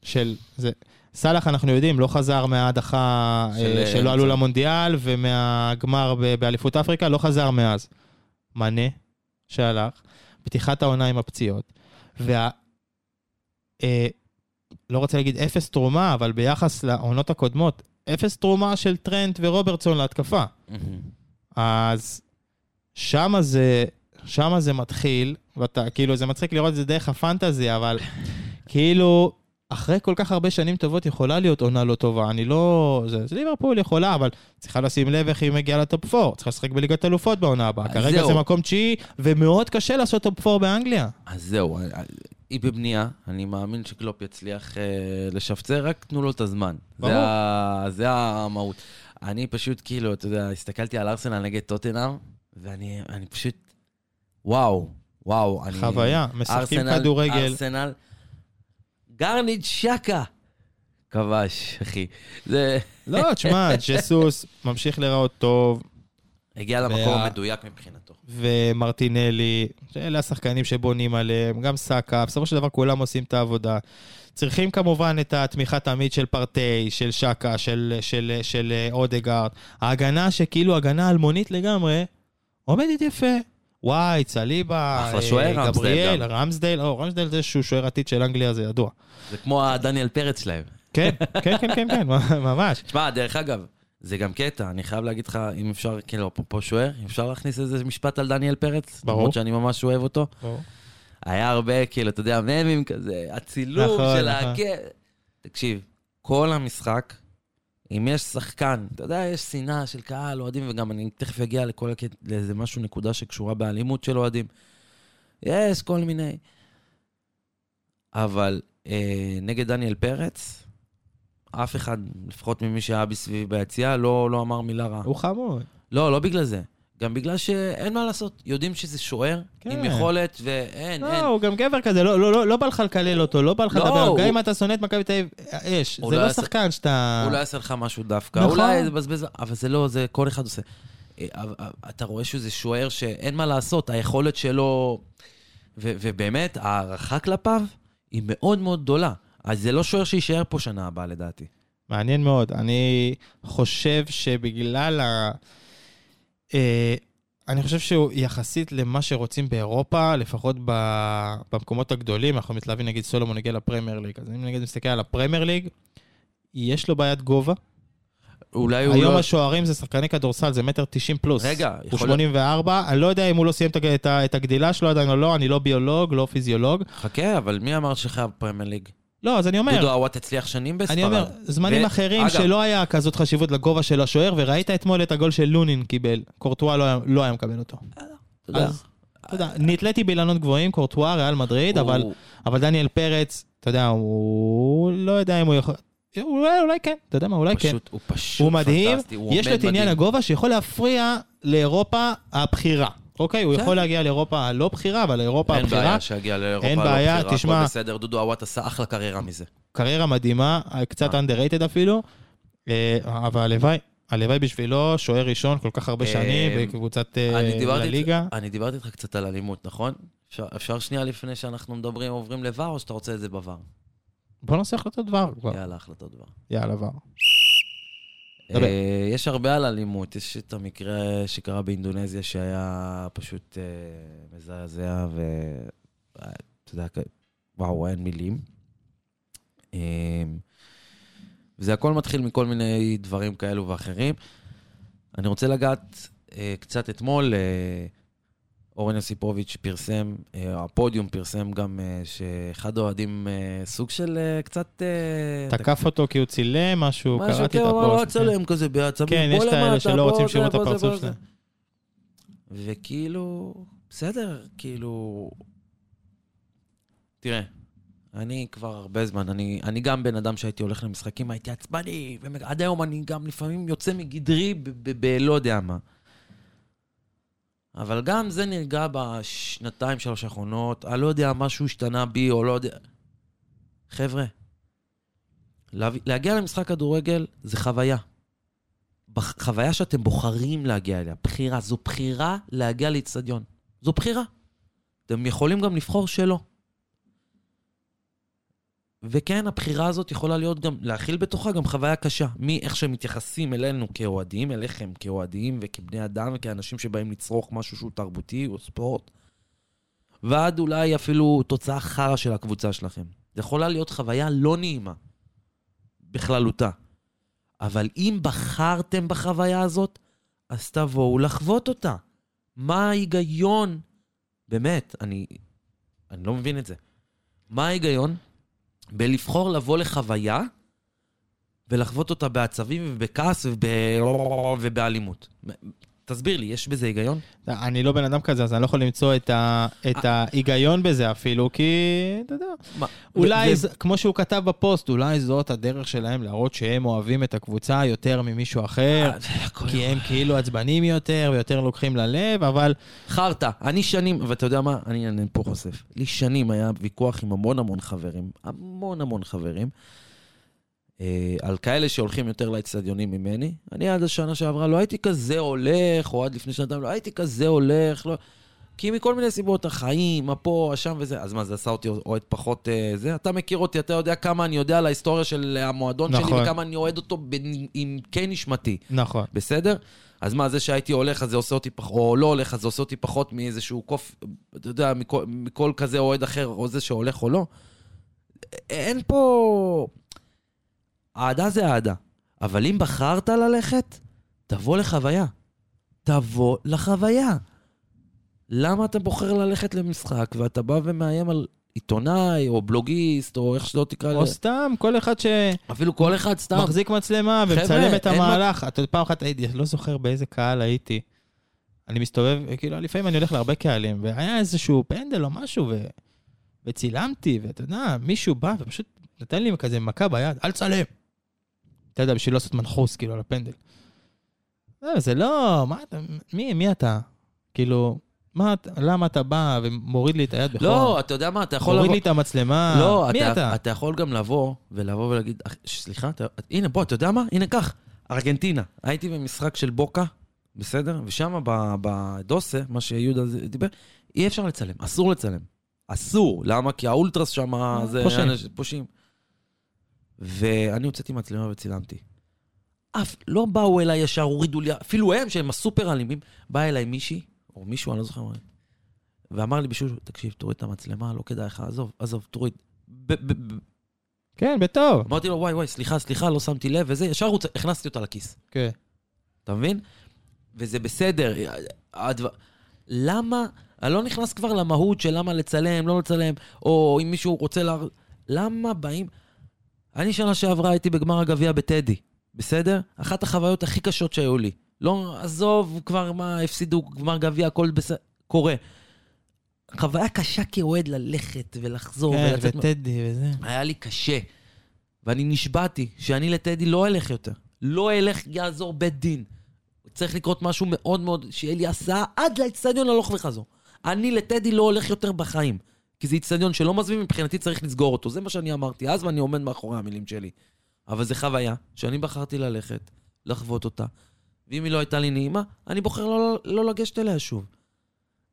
של זה. סאלח, אנחנו יודעים, לא חזר מההדחה של, אה, אה, שלא עלו. למונדיאל ומהגמר באליפות אפריקה, לא חזר מאז. מנה, שהלך, פתיחת העונה עם הפציעות, וה... אה, לא רוצה להגיד אפס תרומה, אבל ביחס לעונות הקודמות, אפס תרומה של טרנט ורוברטסון להתקפה. אז שמה זה, שמה זה מתחיל, ואתה, כאילו, זה מצחיק לראות את זה דרך הפנטזי, אבל כאילו, אחרי כל כך הרבה שנים טובות יכולה להיות עונה לא טובה. אני לא... זה, זה ליברפול יכולה, אבל צריכה לשים לב איך היא מגיעה ל top 4. צריכה לשחק בליגת אלופות בעונה הבאה. כרגע זהו. זה מקום תשיעי, ומאוד קשה לעשות top 4 באנגליה. אז זהו, היא בבנייה, אני מאמין שקלופ יצליח אה, לשפצר, רק תנו לו את הזמן. ברור. זה, ה, זה המהות. אני פשוט, כאילו, אתה יודע, הסתכלתי על ארסנל נגד טוטנאם, ואני אני פשוט, וואו, וואו. אני, חוויה, משחקים ארסנל- כדורגל. ארסנל, גרניט שאקה כבש, אחי. זה לא, תשמע, ג'סוס ממשיך להיראות טוב, הגיע למקום וה- המדויק מבחינתו. ומרטינלי, אלה השחקנים שבונים עליהם, גם סאקה, בסופו של דבר כולם עושים את העבודה. צריכים כמובן את התמיכה תמיד של פרטי, של שקה, של, של, של, של אודגארד. ההגנה שכאילו הגנה אלמונית לגמרי, עומדת יפה. וואי, צליבה, אחלה אה, שוער, רמסדייל גבריאל. רמסדייל, או, רמסדייל זה שהוא שוער עתיד של אנגליה, זה ידוע. זה כמו הדניאל פרץ שלהם. כן, כן, כן, כן, כן, ממש. תשמע, דרך אגב, זה גם קטע, אני חייב להגיד לך, אם אפשר, כאילו, אפרופו שוער, אם אפשר להכניס איזה משפט על דניאל פרץ? ברור. למרות שאני ממש אוהב אותו. היה הרבה, כאילו, אתה יודע, ממים כזה, הצילום נכון, של נכון. העקב. תקשיב, כל המשחק, אם יש שחקן, אתה יודע, יש שנאה של קהל, אוהדים, וגם אני תכף אגיע לכל הקטע, לאיזה משהו, נקודה שקשורה באלימות של אוהדים. יש כל מיני. אבל אה, נגד דניאל פרץ, אף אחד, לפחות ממי שהיה בסביבי ביציאה, לא, לא אמר מילה רעה. הוא חמוד. לא, לא בגלל זה. גם בגלל שאין מה לעשות. יודעים שזה שוער, כן. עם יכולת, ואין, אין. לא, הוא גם גבר כזה, לא- לא לא- לא בא לך לקלל אותו, לא בא לך לא, לדבר, הוא- גם אם אתה שונא את מכבי תל אביב, אש. זה לא לא שחקן שאתה... אולי יעשה לך משהו דווקא, נכון. אולי יבזבז, אבל זה לא, זה כל אחד עושה. אה, אבל- אבל אתה רואה שזה שוער שאין מה לעשות, היכולת שלו, ו- ובאמת, ההערכה כלפיו היא מאוד מאוד גדולה. אז זה לא שוער שיישאר פה שנה הבאה, לדעתי. מעניין מאוד. אני חושב שבגלל ה... אה, אני חושב שהוא יחסית למה שרוצים באירופה, לפחות ב... במקומות הגדולים, אנחנו מתלהבים, נגיד סולומון הגיע לפרמייר ליג, אז אם נגיד מסתכל על הפרמייר ליג, יש לו בעיית גובה. אולי הוא היום לא... השוערים זה שחקני כדורסל, זה מטר 90 פלוס. רגע, הוא יכול להיות... 84, אני לא יודע אם הוא לא סיים את הגדילה שלו עדיין או לא, אני לא ביולוג, לא פיזיולוג. חכה, אבל מי אמר שחייב פרמייר ליג? לא, אז אני אומר, דודו עוואט הצליח שנים בספרד. אני אומר, זמנים ו- אחרים אגב, שלא היה כזאת חשיבות לגובה של השוער, וראית אתמול את הגול של לונין קיבל, קורטואה לא היה- לא היה מקבל אותו. יודע, אז, יודע, נתליתי באילנות גבוהים, קורטואה, ריאל מדריד, הוא- אבל אבל דניאל פרץ, אתה יודע, הוא לא יודע אם הוא יכול... אולי, אולי כן, אתה יודע מה, אולי כן. פשוט, הוא פשוט הוא מדהים, פנטסטי, הוא יש לו עומד את עניין מדהים. הגובה שיכול להפריע לאירופה הבכירה. אוקיי, הוא. יכול להגיע לאירופה הלא בכירה, אבל לאירופה אין הבכירה, בעיה שיגיע לאירופה אין לא בעיה, בחירה, תשמע- הכל בסדר, דודו עוואט עשה אחלה קריירה מזה. קריירה מדהימה, קצת אה. underrated אפילו, אה, אבל הלוואי, הלוואי בשבילו, שוער ראשון כל כך הרבה אה, שנים בקבוצת אה, אני דיברתי לליגה. אני דיברתי איתך קצת על אלימות, נכון? אפשר- שנייה לפני שאנחנו מדברים, עוברים לבר, או שאתה רוצה את זה בבר? בוא נעשה החלטות כבר. יאללה, החלטות דבר. יאללה, בר. דבר. אה, יש הרבה על אלימות, יש את המקרה שקרה באינדונזיה שהיה פשוט אה, מזעזע, ואתה יודע, כ- וואו, אין מילים. אה, וזה הכל מתחיל מכל מיני דברים כאלו ואחרים. אני רוצה לגעת אה, קצת אתמול, אה, אורן יוסיפוביץ' פרסם, אה, הפודיום פרסם גם אה, שאחד האוהדים אה, סוג של קצת... תקף אותו כי הוא צילם משהו, משהו קראתי את כאילו, הוא הפוסט. כן. צלם כזה בעצבים, כן, יש את האלה שלא רוצים שיראו את הפרצוף. שלהם. וכאילו, בסדר, כאילו... תראה, אני כבר הרבה זמן, אני, אני גם בן אדם שהייתי הולך למשחקים, הייתי עצבני, ועד היום אני גם לפעמים יוצא מגדרי בלא יודע מה. אבל גם זה נרגע בשנתיים, שלוש האחרונות, אני לא יודע, משהו השתנה בי, או לא יודע... חבר'ה, להגיע למשחק כדורגל זה חוויה. חוויה שאתם בוחרים להגיע אליה. בחירה. זו בחירה להגיע לאיצטדיון. זו בחירה. אתם יכולים גם לבחור שלא. וכן, הבחירה הזאת יכולה להיות גם, להכיל בתוכה גם חוויה קשה. מאיך שהם מתייחסים אלינו כאוהדים, אליכם כאוהדים וכבני אדם וכאנשים שבאים לצרוך משהו שהוא תרבותי או ספורט, ועד אולי אפילו תוצאה חרא של הקבוצה שלכם. זו יכולה להיות חוויה לא נעימה, בכללותה. אבל אם בחרתם בחוויה הזאת, אז תבואו לחוות אותה. מה ההיגיון? באמת, אני, אני לא מבין את זה. מה ההיגיון בלבחור לבוא לחוויה ולחוות אותה בעצבים ובכעס וב... ובאלימות? תסביר לי, יש בזה היגיון? אני לא בן אדם כזה, אז אני לא יכול למצוא את ה- אה. את ההיגיון בזה אפילו, כי, אתה יודע, מה? אולי, כמו שהוא כתב בפוסט, אולי זאת הדרך שלהם להראות שהם אוהבים את הקבוצה יותר ממישהו אחר, אה, כי הם כאילו עצבנים יותר ויותר לוקחים ללב, אבל חרטא. אני שנים, ואתה יודע מה? אני, אני פה חושף. לי שנים היה ויכוח עם המון המון חברים, המון המון חברים, על כאלה שהולכים יותר לאצטדיונים ממני. אני עד השנה שעברה לא הייתי כזה הולך, או עד לפני שנתיים לא הייתי כזה הולך, לא... כי מכל מיני סיבות, החיים, הפה, השם וזה, אז מה, זה עשה אותי אוהד פחות אה, זה? אתה מכיר אותי, אתה יודע כמה אני יודע על ההיסטוריה של המועדון שלי, נכון. וכמה אני אוהד אותו בנ- עמקי נשמתי. נכון. בסדר? אז מה, זה שהייתי הולך, אז זה עושה אותי פחות, או לא הולך, אז זה עושה אותי פחות מאיזשהו קוף, אתה יודע, מכל, מכל כזה אוהד אחר, או זה שהולך או לא. אין פה... אהדה זה אהדה. אבל אם בחרת ללכת, תבוא לחוויה. תבוא לחוויה. למה אתה בוחר ללכת למשחק ואתה בא ומאיים על עיתונאי או בלוגיסט או איך שלא תקרא או לזה? סתם, כל אחד אפילו כל אחד סתם. שמחזיק מצלמה ומצלם את אין מה- המהלך. אתה יודע, פעם אחת הייתי, לא זוכר באיזה קהל הייתי. אני מסתובב, כאילו, לפעמים אני הולך להרבה קהלים, והיה איזשהו פנדל או משהו, ו... וצילמתי, ואתה יודע, מישהו בא ופשוט נתן לי כזה מכה ביד, אל תצלם. אתה יודע, בשביל לא לעשות מנחוס, כאילו, על הפנדל. לא, זה לא, מה אתה, מי, מי אתה? כאילו, מה, למה אתה בא ומוריד לי את היד בחום? לא, אתה יודע מה, אתה יכול מוריד לבוא... לי את המצלמה. לא, מי אתה, אתה? אתה יכול גם לבוא ולבוא ולהגיד, "אח, סליחה, אתה, הנה, בוא, אתה יודע מה? הנה, קח, ארגנטינה. הייתי במשחק של בוקה, בסדר? ושם בדוסה, מה שיהודה דיבר, אי אפשר לצלם, אסור לצלם. אסור. למה? כי האולטרס שם זה... פושעים. פושעים. ואני הוצאתי מצלמה וצילמתי. אף, לא באו אליי ישר, הורידו לי, אפילו הם, שהם הסופר אלימים, באה אליי מישהי, או מישהו, אני לא זוכר מה, ואמר לי בשביל, תקשיב, תוריד את המצלמה, לא כדאי לך, עזוב, עזוב, תוריד. כן, בטוב. אמרתי לו, וואי, וואי, סליחה, סליחה, לא שמתי לב, וזה, ישר רוצ... הכנסתי אותה לכיס. כן. אתה מבין? וזה בסדר. הדבר... למה, אני לא נכנס כבר למהות של למה לצלם, לא לצלם, או אם מישהו רוצה לה... למה באים... אני שנה שעברה הייתי בגמר הגביע בטדי, בסדר? אחת החוויות הכי קשות שהיו לי. לא, עזוב כבר מה, הפסידו גמר גביע, הכל בסדר, קורה. חוויה קשה כאוהד ללכת ולחזור כן, ולצאת... וטדי וזה. היה לי קשה. ואני נשבעתי שאני לטדי לא אלך יותר. לא אלך, יעזור בית דין. צריך לקרות משהו מאוד מאוד, שיהיה לי הסעה עד לאצטדיון הלוך וחזור. אני לטדי לא הולך יותר בחיים. כי זה אצטדיון שלא מזמין, מבחינתי צריך לסגור אותו. זה מה שאני אמרתי אז, ואני עומד מאחורי המילים שלי. אבל זו חוויה שאני בחרתי ללכת, לחוות אותה. ואם היא לא הייתה לי נעימה, אני בוחר לא, לא לגשת אליה שוב.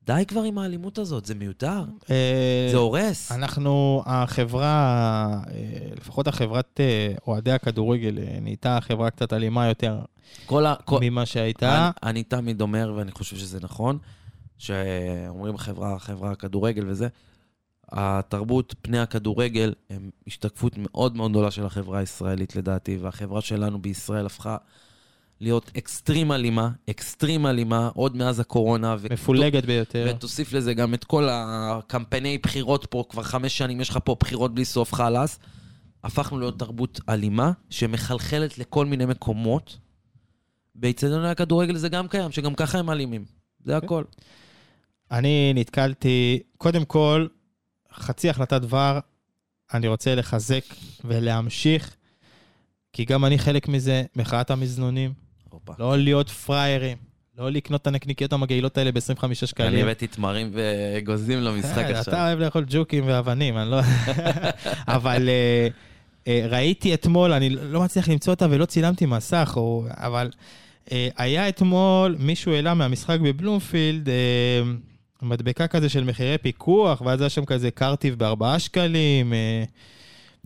די כבר עם האלימות הזאת, זה מיותר. אה, זה הורס. אנחנו, החברה, אה, לפחות החברת אה, אוהדי הכדורגל, נהייתה חברה קצת אלימה יותר כל ה... כל... ממה שהייתה. אני, אני תמיד אומר, ואני חושב שזה נכון, שאומרים חברה, חברה כדורגל וזה, התרבות, פני הכדורגל, הם השתקפות מאוד מאוד גדולה של החברה הישראלית לדעתי, והחברה שלנו בישראל הפכה להיות אקסטרים אלימה, אקסטרים אלימה, עוד מאז הקורונה. ו- מפולגת ביותר. ותוסיף לזה גם את כל הקמפייני בחירות פה, כבר חמש שנים יש לך פה בחירות בלי סוף חלאס. הפכנו להיות תרבות אלימה, שמחלחלת לכל מיני מקומות. באיצטדיוני הכדורגל זה גם קיים, שגם ככה הם אלימים. זה הכל. אני נתקלתי, קודם כל, חצי החלטת דבר, אני רוצה לחזק ולהמשיך, כי גם אני חלק מזה, מחאת המזנונים. הופה. לא להיות פראיירים, לא לקנות את הנקניקיות המגעילות האלה ב-25 אני שקלים. הבאתי תמרים ואגוזים למשחק כן, עכשיו. אתה אוהב לאכול ג'וקים ואבנים, אני לא... אבל אה, אה, ראיתי אתמול, אני לא מצליח למצוא אותה ולא צילמתי מסך, או- אבל אה, היה אתמול, מישהו העלה מהמשחק בבלומפילד, אה, מדבקה כזה של מחירי פיקוח, ואז היה שם כזה קרטיב בארבעה שקלים, אה,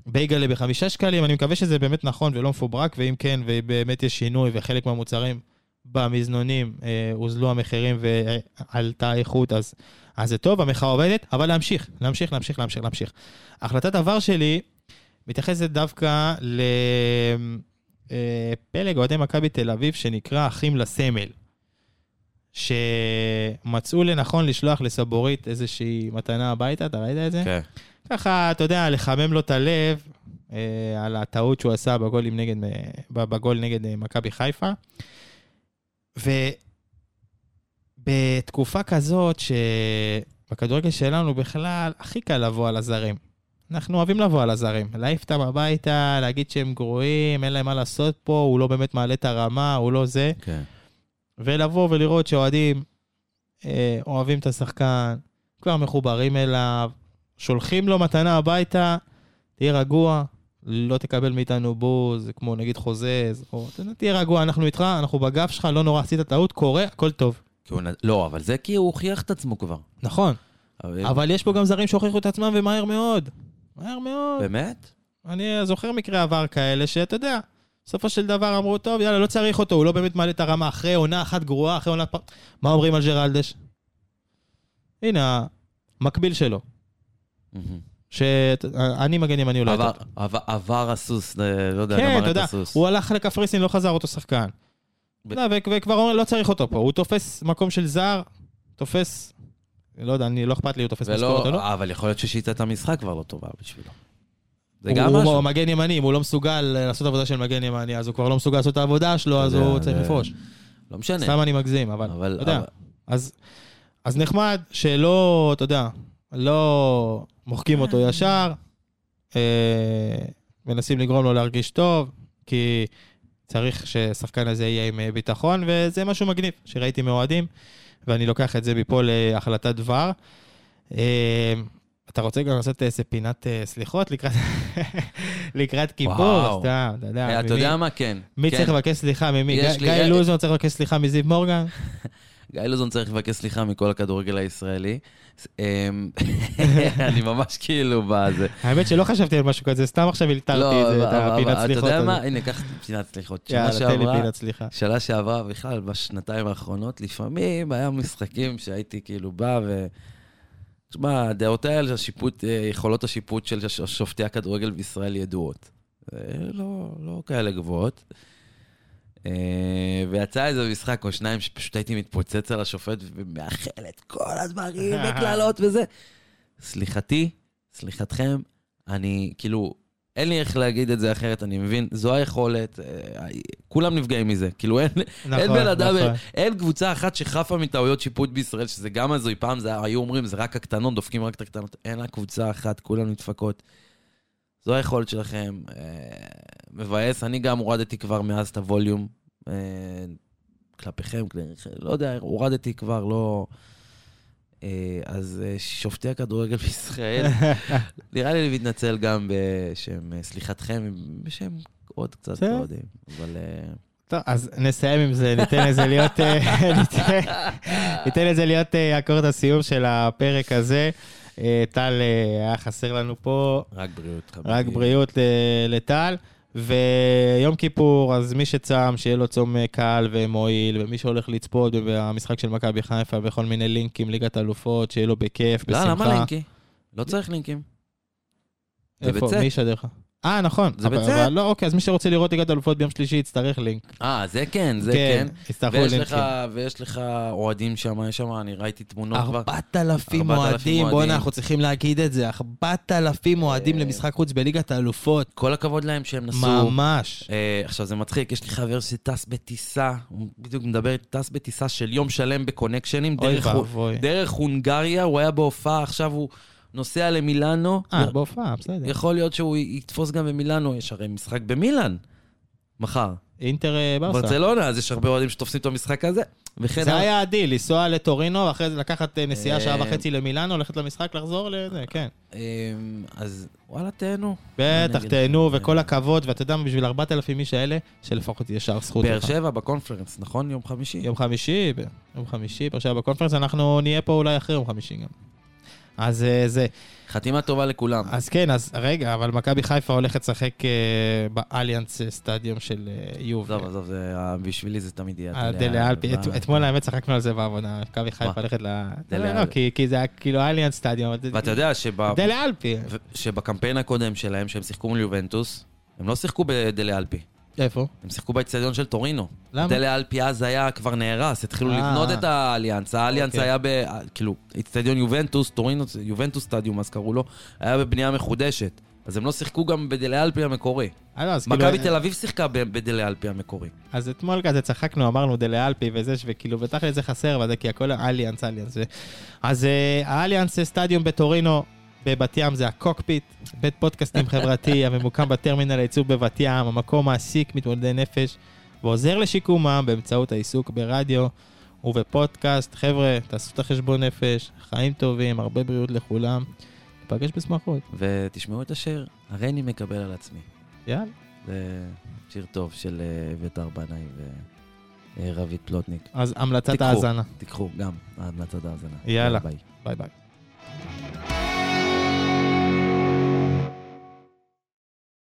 בייגלה בחמישה שקלים, אני מקווה שזה באמת נכון ולא מפוברק, ואם כן, ובאמת יש שינוי וחלק מהמוצרים במזנונים אה, הוזלו המחירים ועלתה האיכות, אז, אז זה טוב, המחאה עובדת, אבל להמשיך, להמשיך, להמשיך, להמשיך, להמשיך. החלטת עבר שלי מתייחסת דווקא לפלג אוהדי מכבי תל אביב שנקרא אחים לסמל. שמצאו לנכון לשלוח לסבורית איזושהי מתנה הביתה, אתה ראית את זה? כן. ככה, אתה יודע, לחמם לו את הלב אה, על הטעות שהוא עשה בגול, נגד, אה, בגול נגד אה, מכבי חיפה. ובתקופה כזאת שבכדורגל שלנו בכלל הכי קל לבוא על הזרים. אנחנו אוהבים לבוא על הזרים, להעיף אותם הביתה, להגיד שהם גרועים, אין להם מה לעשות פה, הוא לא באמת מעלה את הרמה, הוא לא זה. כן. ולבוא ולראות שאוהדים אה, אוהבים את השחקן, כבר מחוברים אליו, שולחים לו מתנה הביתה, תהיה רגוע, לא תקבל מאיתנו בוז, כמו נגיד חוזז, או תהיה רגוע, אנחנו איתך, אנחנו בגב שלך, לא נורא, עשית טעות, קורה, הכל טוב. הוא לא, אבל זה כי הוא הוכיח את עצמו כבר. נכון, אבל- אבל יש פה גם זרים שהוכיחו את עצמם ומהר מאוד. מהר מאוד. באמת? אני זוכר מקרי עבר כאלה שאתה יודע, בסופו של דבר אמרו, טוב, יאללה, לא צריך אותו, הוא לא באמת מעלה את הרמה אחרי עונה אחת גרועה, אחרי עונה... מה אומרים על ג'רלדש? הנה, המקביל שלו. שאני מגן ימני אולי עבר- יותר. עבר- עבר הסוס, אה, לא יודע, כן, גמר את הסוס. הוא הלך לקפריסין, לא חזר אותו שחקן. ב- לא, וכבר אומר, לא צריך אותו פה, הוא תופס מקום של זר, תופס לא יודע, אני לא אכפת לי, הוא תופס משכורת או לא. אבל יכול להיות ששיטת המשחק כבר לא טובה בשבילו. זה הוא- גם הוא משהו. מגן ימני, אם הוא לא מסוגל לעשות עבודה של מגן ימני, אז הוא כבר לא מסוגל לעשות את העבודה שלו, אז הוא צריך לפרוש. לא משנה. סתם אני מגזים, אבל, אבל... אתה יודע. אבל- אז, אז נחמד שלא, אתה יודע, לא מוחקים אותו ישר, אה, מנסים לגרום לו להרגיש טוב, כי צריך ששחקן הזה יהיה עם אה, ביטחון, וזה משהו מגניב שראיתי מאוהדים, ואני לוקח את זה מפה להחלטת דבר. אה, אתה רוצה גם לעשות איזה פינת אה, סליחות לקראת, לקראת כיפור, וואו. סתם, אתה יודע. אה, אתה יודע מה? כן. מי כן. צריך לבקש סליחה ממי? גיא- לי- לוזון צריך לבקש סליחה מזיו מורגן? גיא לוזון צריך לבקש סליחה מכל הכדורגל הישראלי. אמ, אני ממש כאילו בזה. האמת שלא חשבתי על משהו כזה, סתם עכשיו אלתרתי לא, את זה, את אבל- אבל הפינת אתה סליחות. יודע מה? הזאת. הנה, קח פינת סליחות. שנה יאללה, תן לי שעברה, פינת סליחה. שנה שעברה בכלל, בשנתיים האחרונות, לפעמים היה משחקים שהייתי כאילו בא ו... תשמע, דעותיי על השיפוט, אה, יכולות השיפוט של שופטי הכדורגל בישראל ידועות. אה, לא, לא כאלה גבוהות. אה, ויצא איזה משחק או שניים שפשוט הייתי מתפוצץ על השופט ומאחל את כל הדברים וקללות וזה. סליחתי, סליחתכם, אני כאילו, אין לי איך להגיד את זה אחרת, אני מבין, זו היכולת, אה, כולם נפגעים מזה. כאילו, אין, אין נכון, בן אדם, נכון. אין קבוצה אחת שחפה מטעויות שיפוט בישראל, שזה גם הזוי. פעם זה, היו אומרים, זה רק הקטנות, דופקים רק את הקטנות. אין רק קבוצה אחת, כולן נדפקות. זו היכולת שלכם. אה, מבאס, אני גם הורדתי כבר מאז את הווליום. אה, כלפיכם, כלי- לא יודע, הורדתי כבר, לא... אה, אז אה, שופטי הכדורגל בישראל, נראה לי אני מתנצל גם בשם אה, סליחתכם, בשם עוד קצת. אוהדים. אבל... טוב, אז נסיים עם זה, ניתן לזה להיות, ניתן- ניתן לזה להיות אקורד הסיום של הפרק הזה. טל היה חסר לנו פה, רק בריאות, חביבי. רק בריאות לטל. ויום כיפור, אז מי שצם, שיהיה לו צום אה, קל ומועיל, ומי שהולך לצפות במשחק של מכבי חיפה בכל מיני לינקים, ליגת אלופות, שיהיה לו בכיף, לא, בשמחה. למה לינקי? לא צריך לינקים. איפה? מי ישדר לך? אה, נכון. זה בצאת. אבל לא, אוקיי, אז מי שרוצה לראות ליגת אלופות ביום שלישי יצטרך לינק. אה, זה כן, זה כן. יצטרכו ויש לינקים. ויש לך אוהדים שם, יש שם, אני ראיתי תמונות כבר. ארבעת אלפים 4,000 אוהדים. בואנה, אנחנו צריכים להגיד את זה. ארבעת אלפים אוהדים אה. למשחק חוץ בליגת האלופות. כל הכבוד להם שהם נסעו. ממש. אה, עכשיו, זה מצחיק, יש לי חבר שטס בטיסה, הוא בדיוק מדבר, טס בטיסה של יום שלם בקונקשנים. דרך הונגריה, הוא היה בהופעה, עכשיו הוא נוסע למילאנו. אה, בהופעה, בסדר. יכול להיות שהוא יתפוס גם במילאנו, יש הרי משחק במילאן, מחר. אינטר אה, ברסה. ברצלונה, אז יש הרבה אוהדים שתופסים את המשחק הזה. וכן זה. היה הדיל, לנסוע לטורינו, ואחרי זה לקחת אה, נסיעה שעה אה. וחצי למילאנו, ללכת למשחק, לחזור לזה, כן. אז וואלה, תהנו. בטח, תהנו? וכל הכבוד, ואתה יודע מה, בשביל 4,000 איש האלה, שלפחות ישר זכות באר. שבע בקונפרנס, נכון? יום חמישי? יום חמישי, יום חמישי, באר שבע בקונפרנס, אנחנו נהיה פה אולי אחרי יום חמישי גם. אז אה, זה. חתימה טובה לכולם. אז כן, אז רגע, אבל מכבי חיפה הולכת לשחק אה, באליאנס סטדיום של אה, יוב. עזוב, עזוב, זה- בשבילי זה תמיד יהיה... הדלה אלפי? אתמול האמת צחקנו על זה בעבודה, מכבי חיפה? הולכת ל... דלה לא, אל- כי- כי זה היה כאילו אליאנס סטדיום. ואתה יודע שב- דלה אלפי. שבקמפיין הקודם שלהם, שהם שיחקו מול יובנטוס, הם לא שיחקו בדלה אלפי, איפה? הם שיחקו באצטדיון של טורינו. למה? דלה אלפי אז היה כבר נהרס, התחילו אה. לבנות את האליאנס. האליאנס אוקיי. היה ב... כאילו, אצטדיון יובנטוס, טורינו, יובנטוס סטדיום, אז קראו לו, היה בבנייה מחודשת. אז הם לא שיחקו גם בדלה אלפי המקורי. אה, לא, אז כאילו- מכבי תל אביב שיחקה בדלה אלפי המקורי. אז אתמול כזה צחקנו, אמרנו דלה אלפי וזה, וכאילו בתכל'ס זה חסר, וזה כי הכל אליאנס, אליאנס. אז אה, האליאנס סטדיום בטורינו, בבת ים זה הקוקפיט, בית פודקאסטים חברתי הממוקם בטרמינל הייצור בבת ים, המקום מעסיק מתמודדי נפש ועוזר לשיקומם באמצעות העיסוק ברדיו ובפודקאסט. חבר'ה, תעשו את החשבון נפש, חיים טובים, הרבה בריאות לכולם. ניפגש בשמחות. ותשמעו את השיר, הרי אני מקבל על עצמי. יאללה. זה שיר טוב של אה, אביתר בנאי ורבית פלוטניק. אז המלצת. האזנה. תיקחו גם המלצת האזנה. יאללה. ביי. ביי ביי.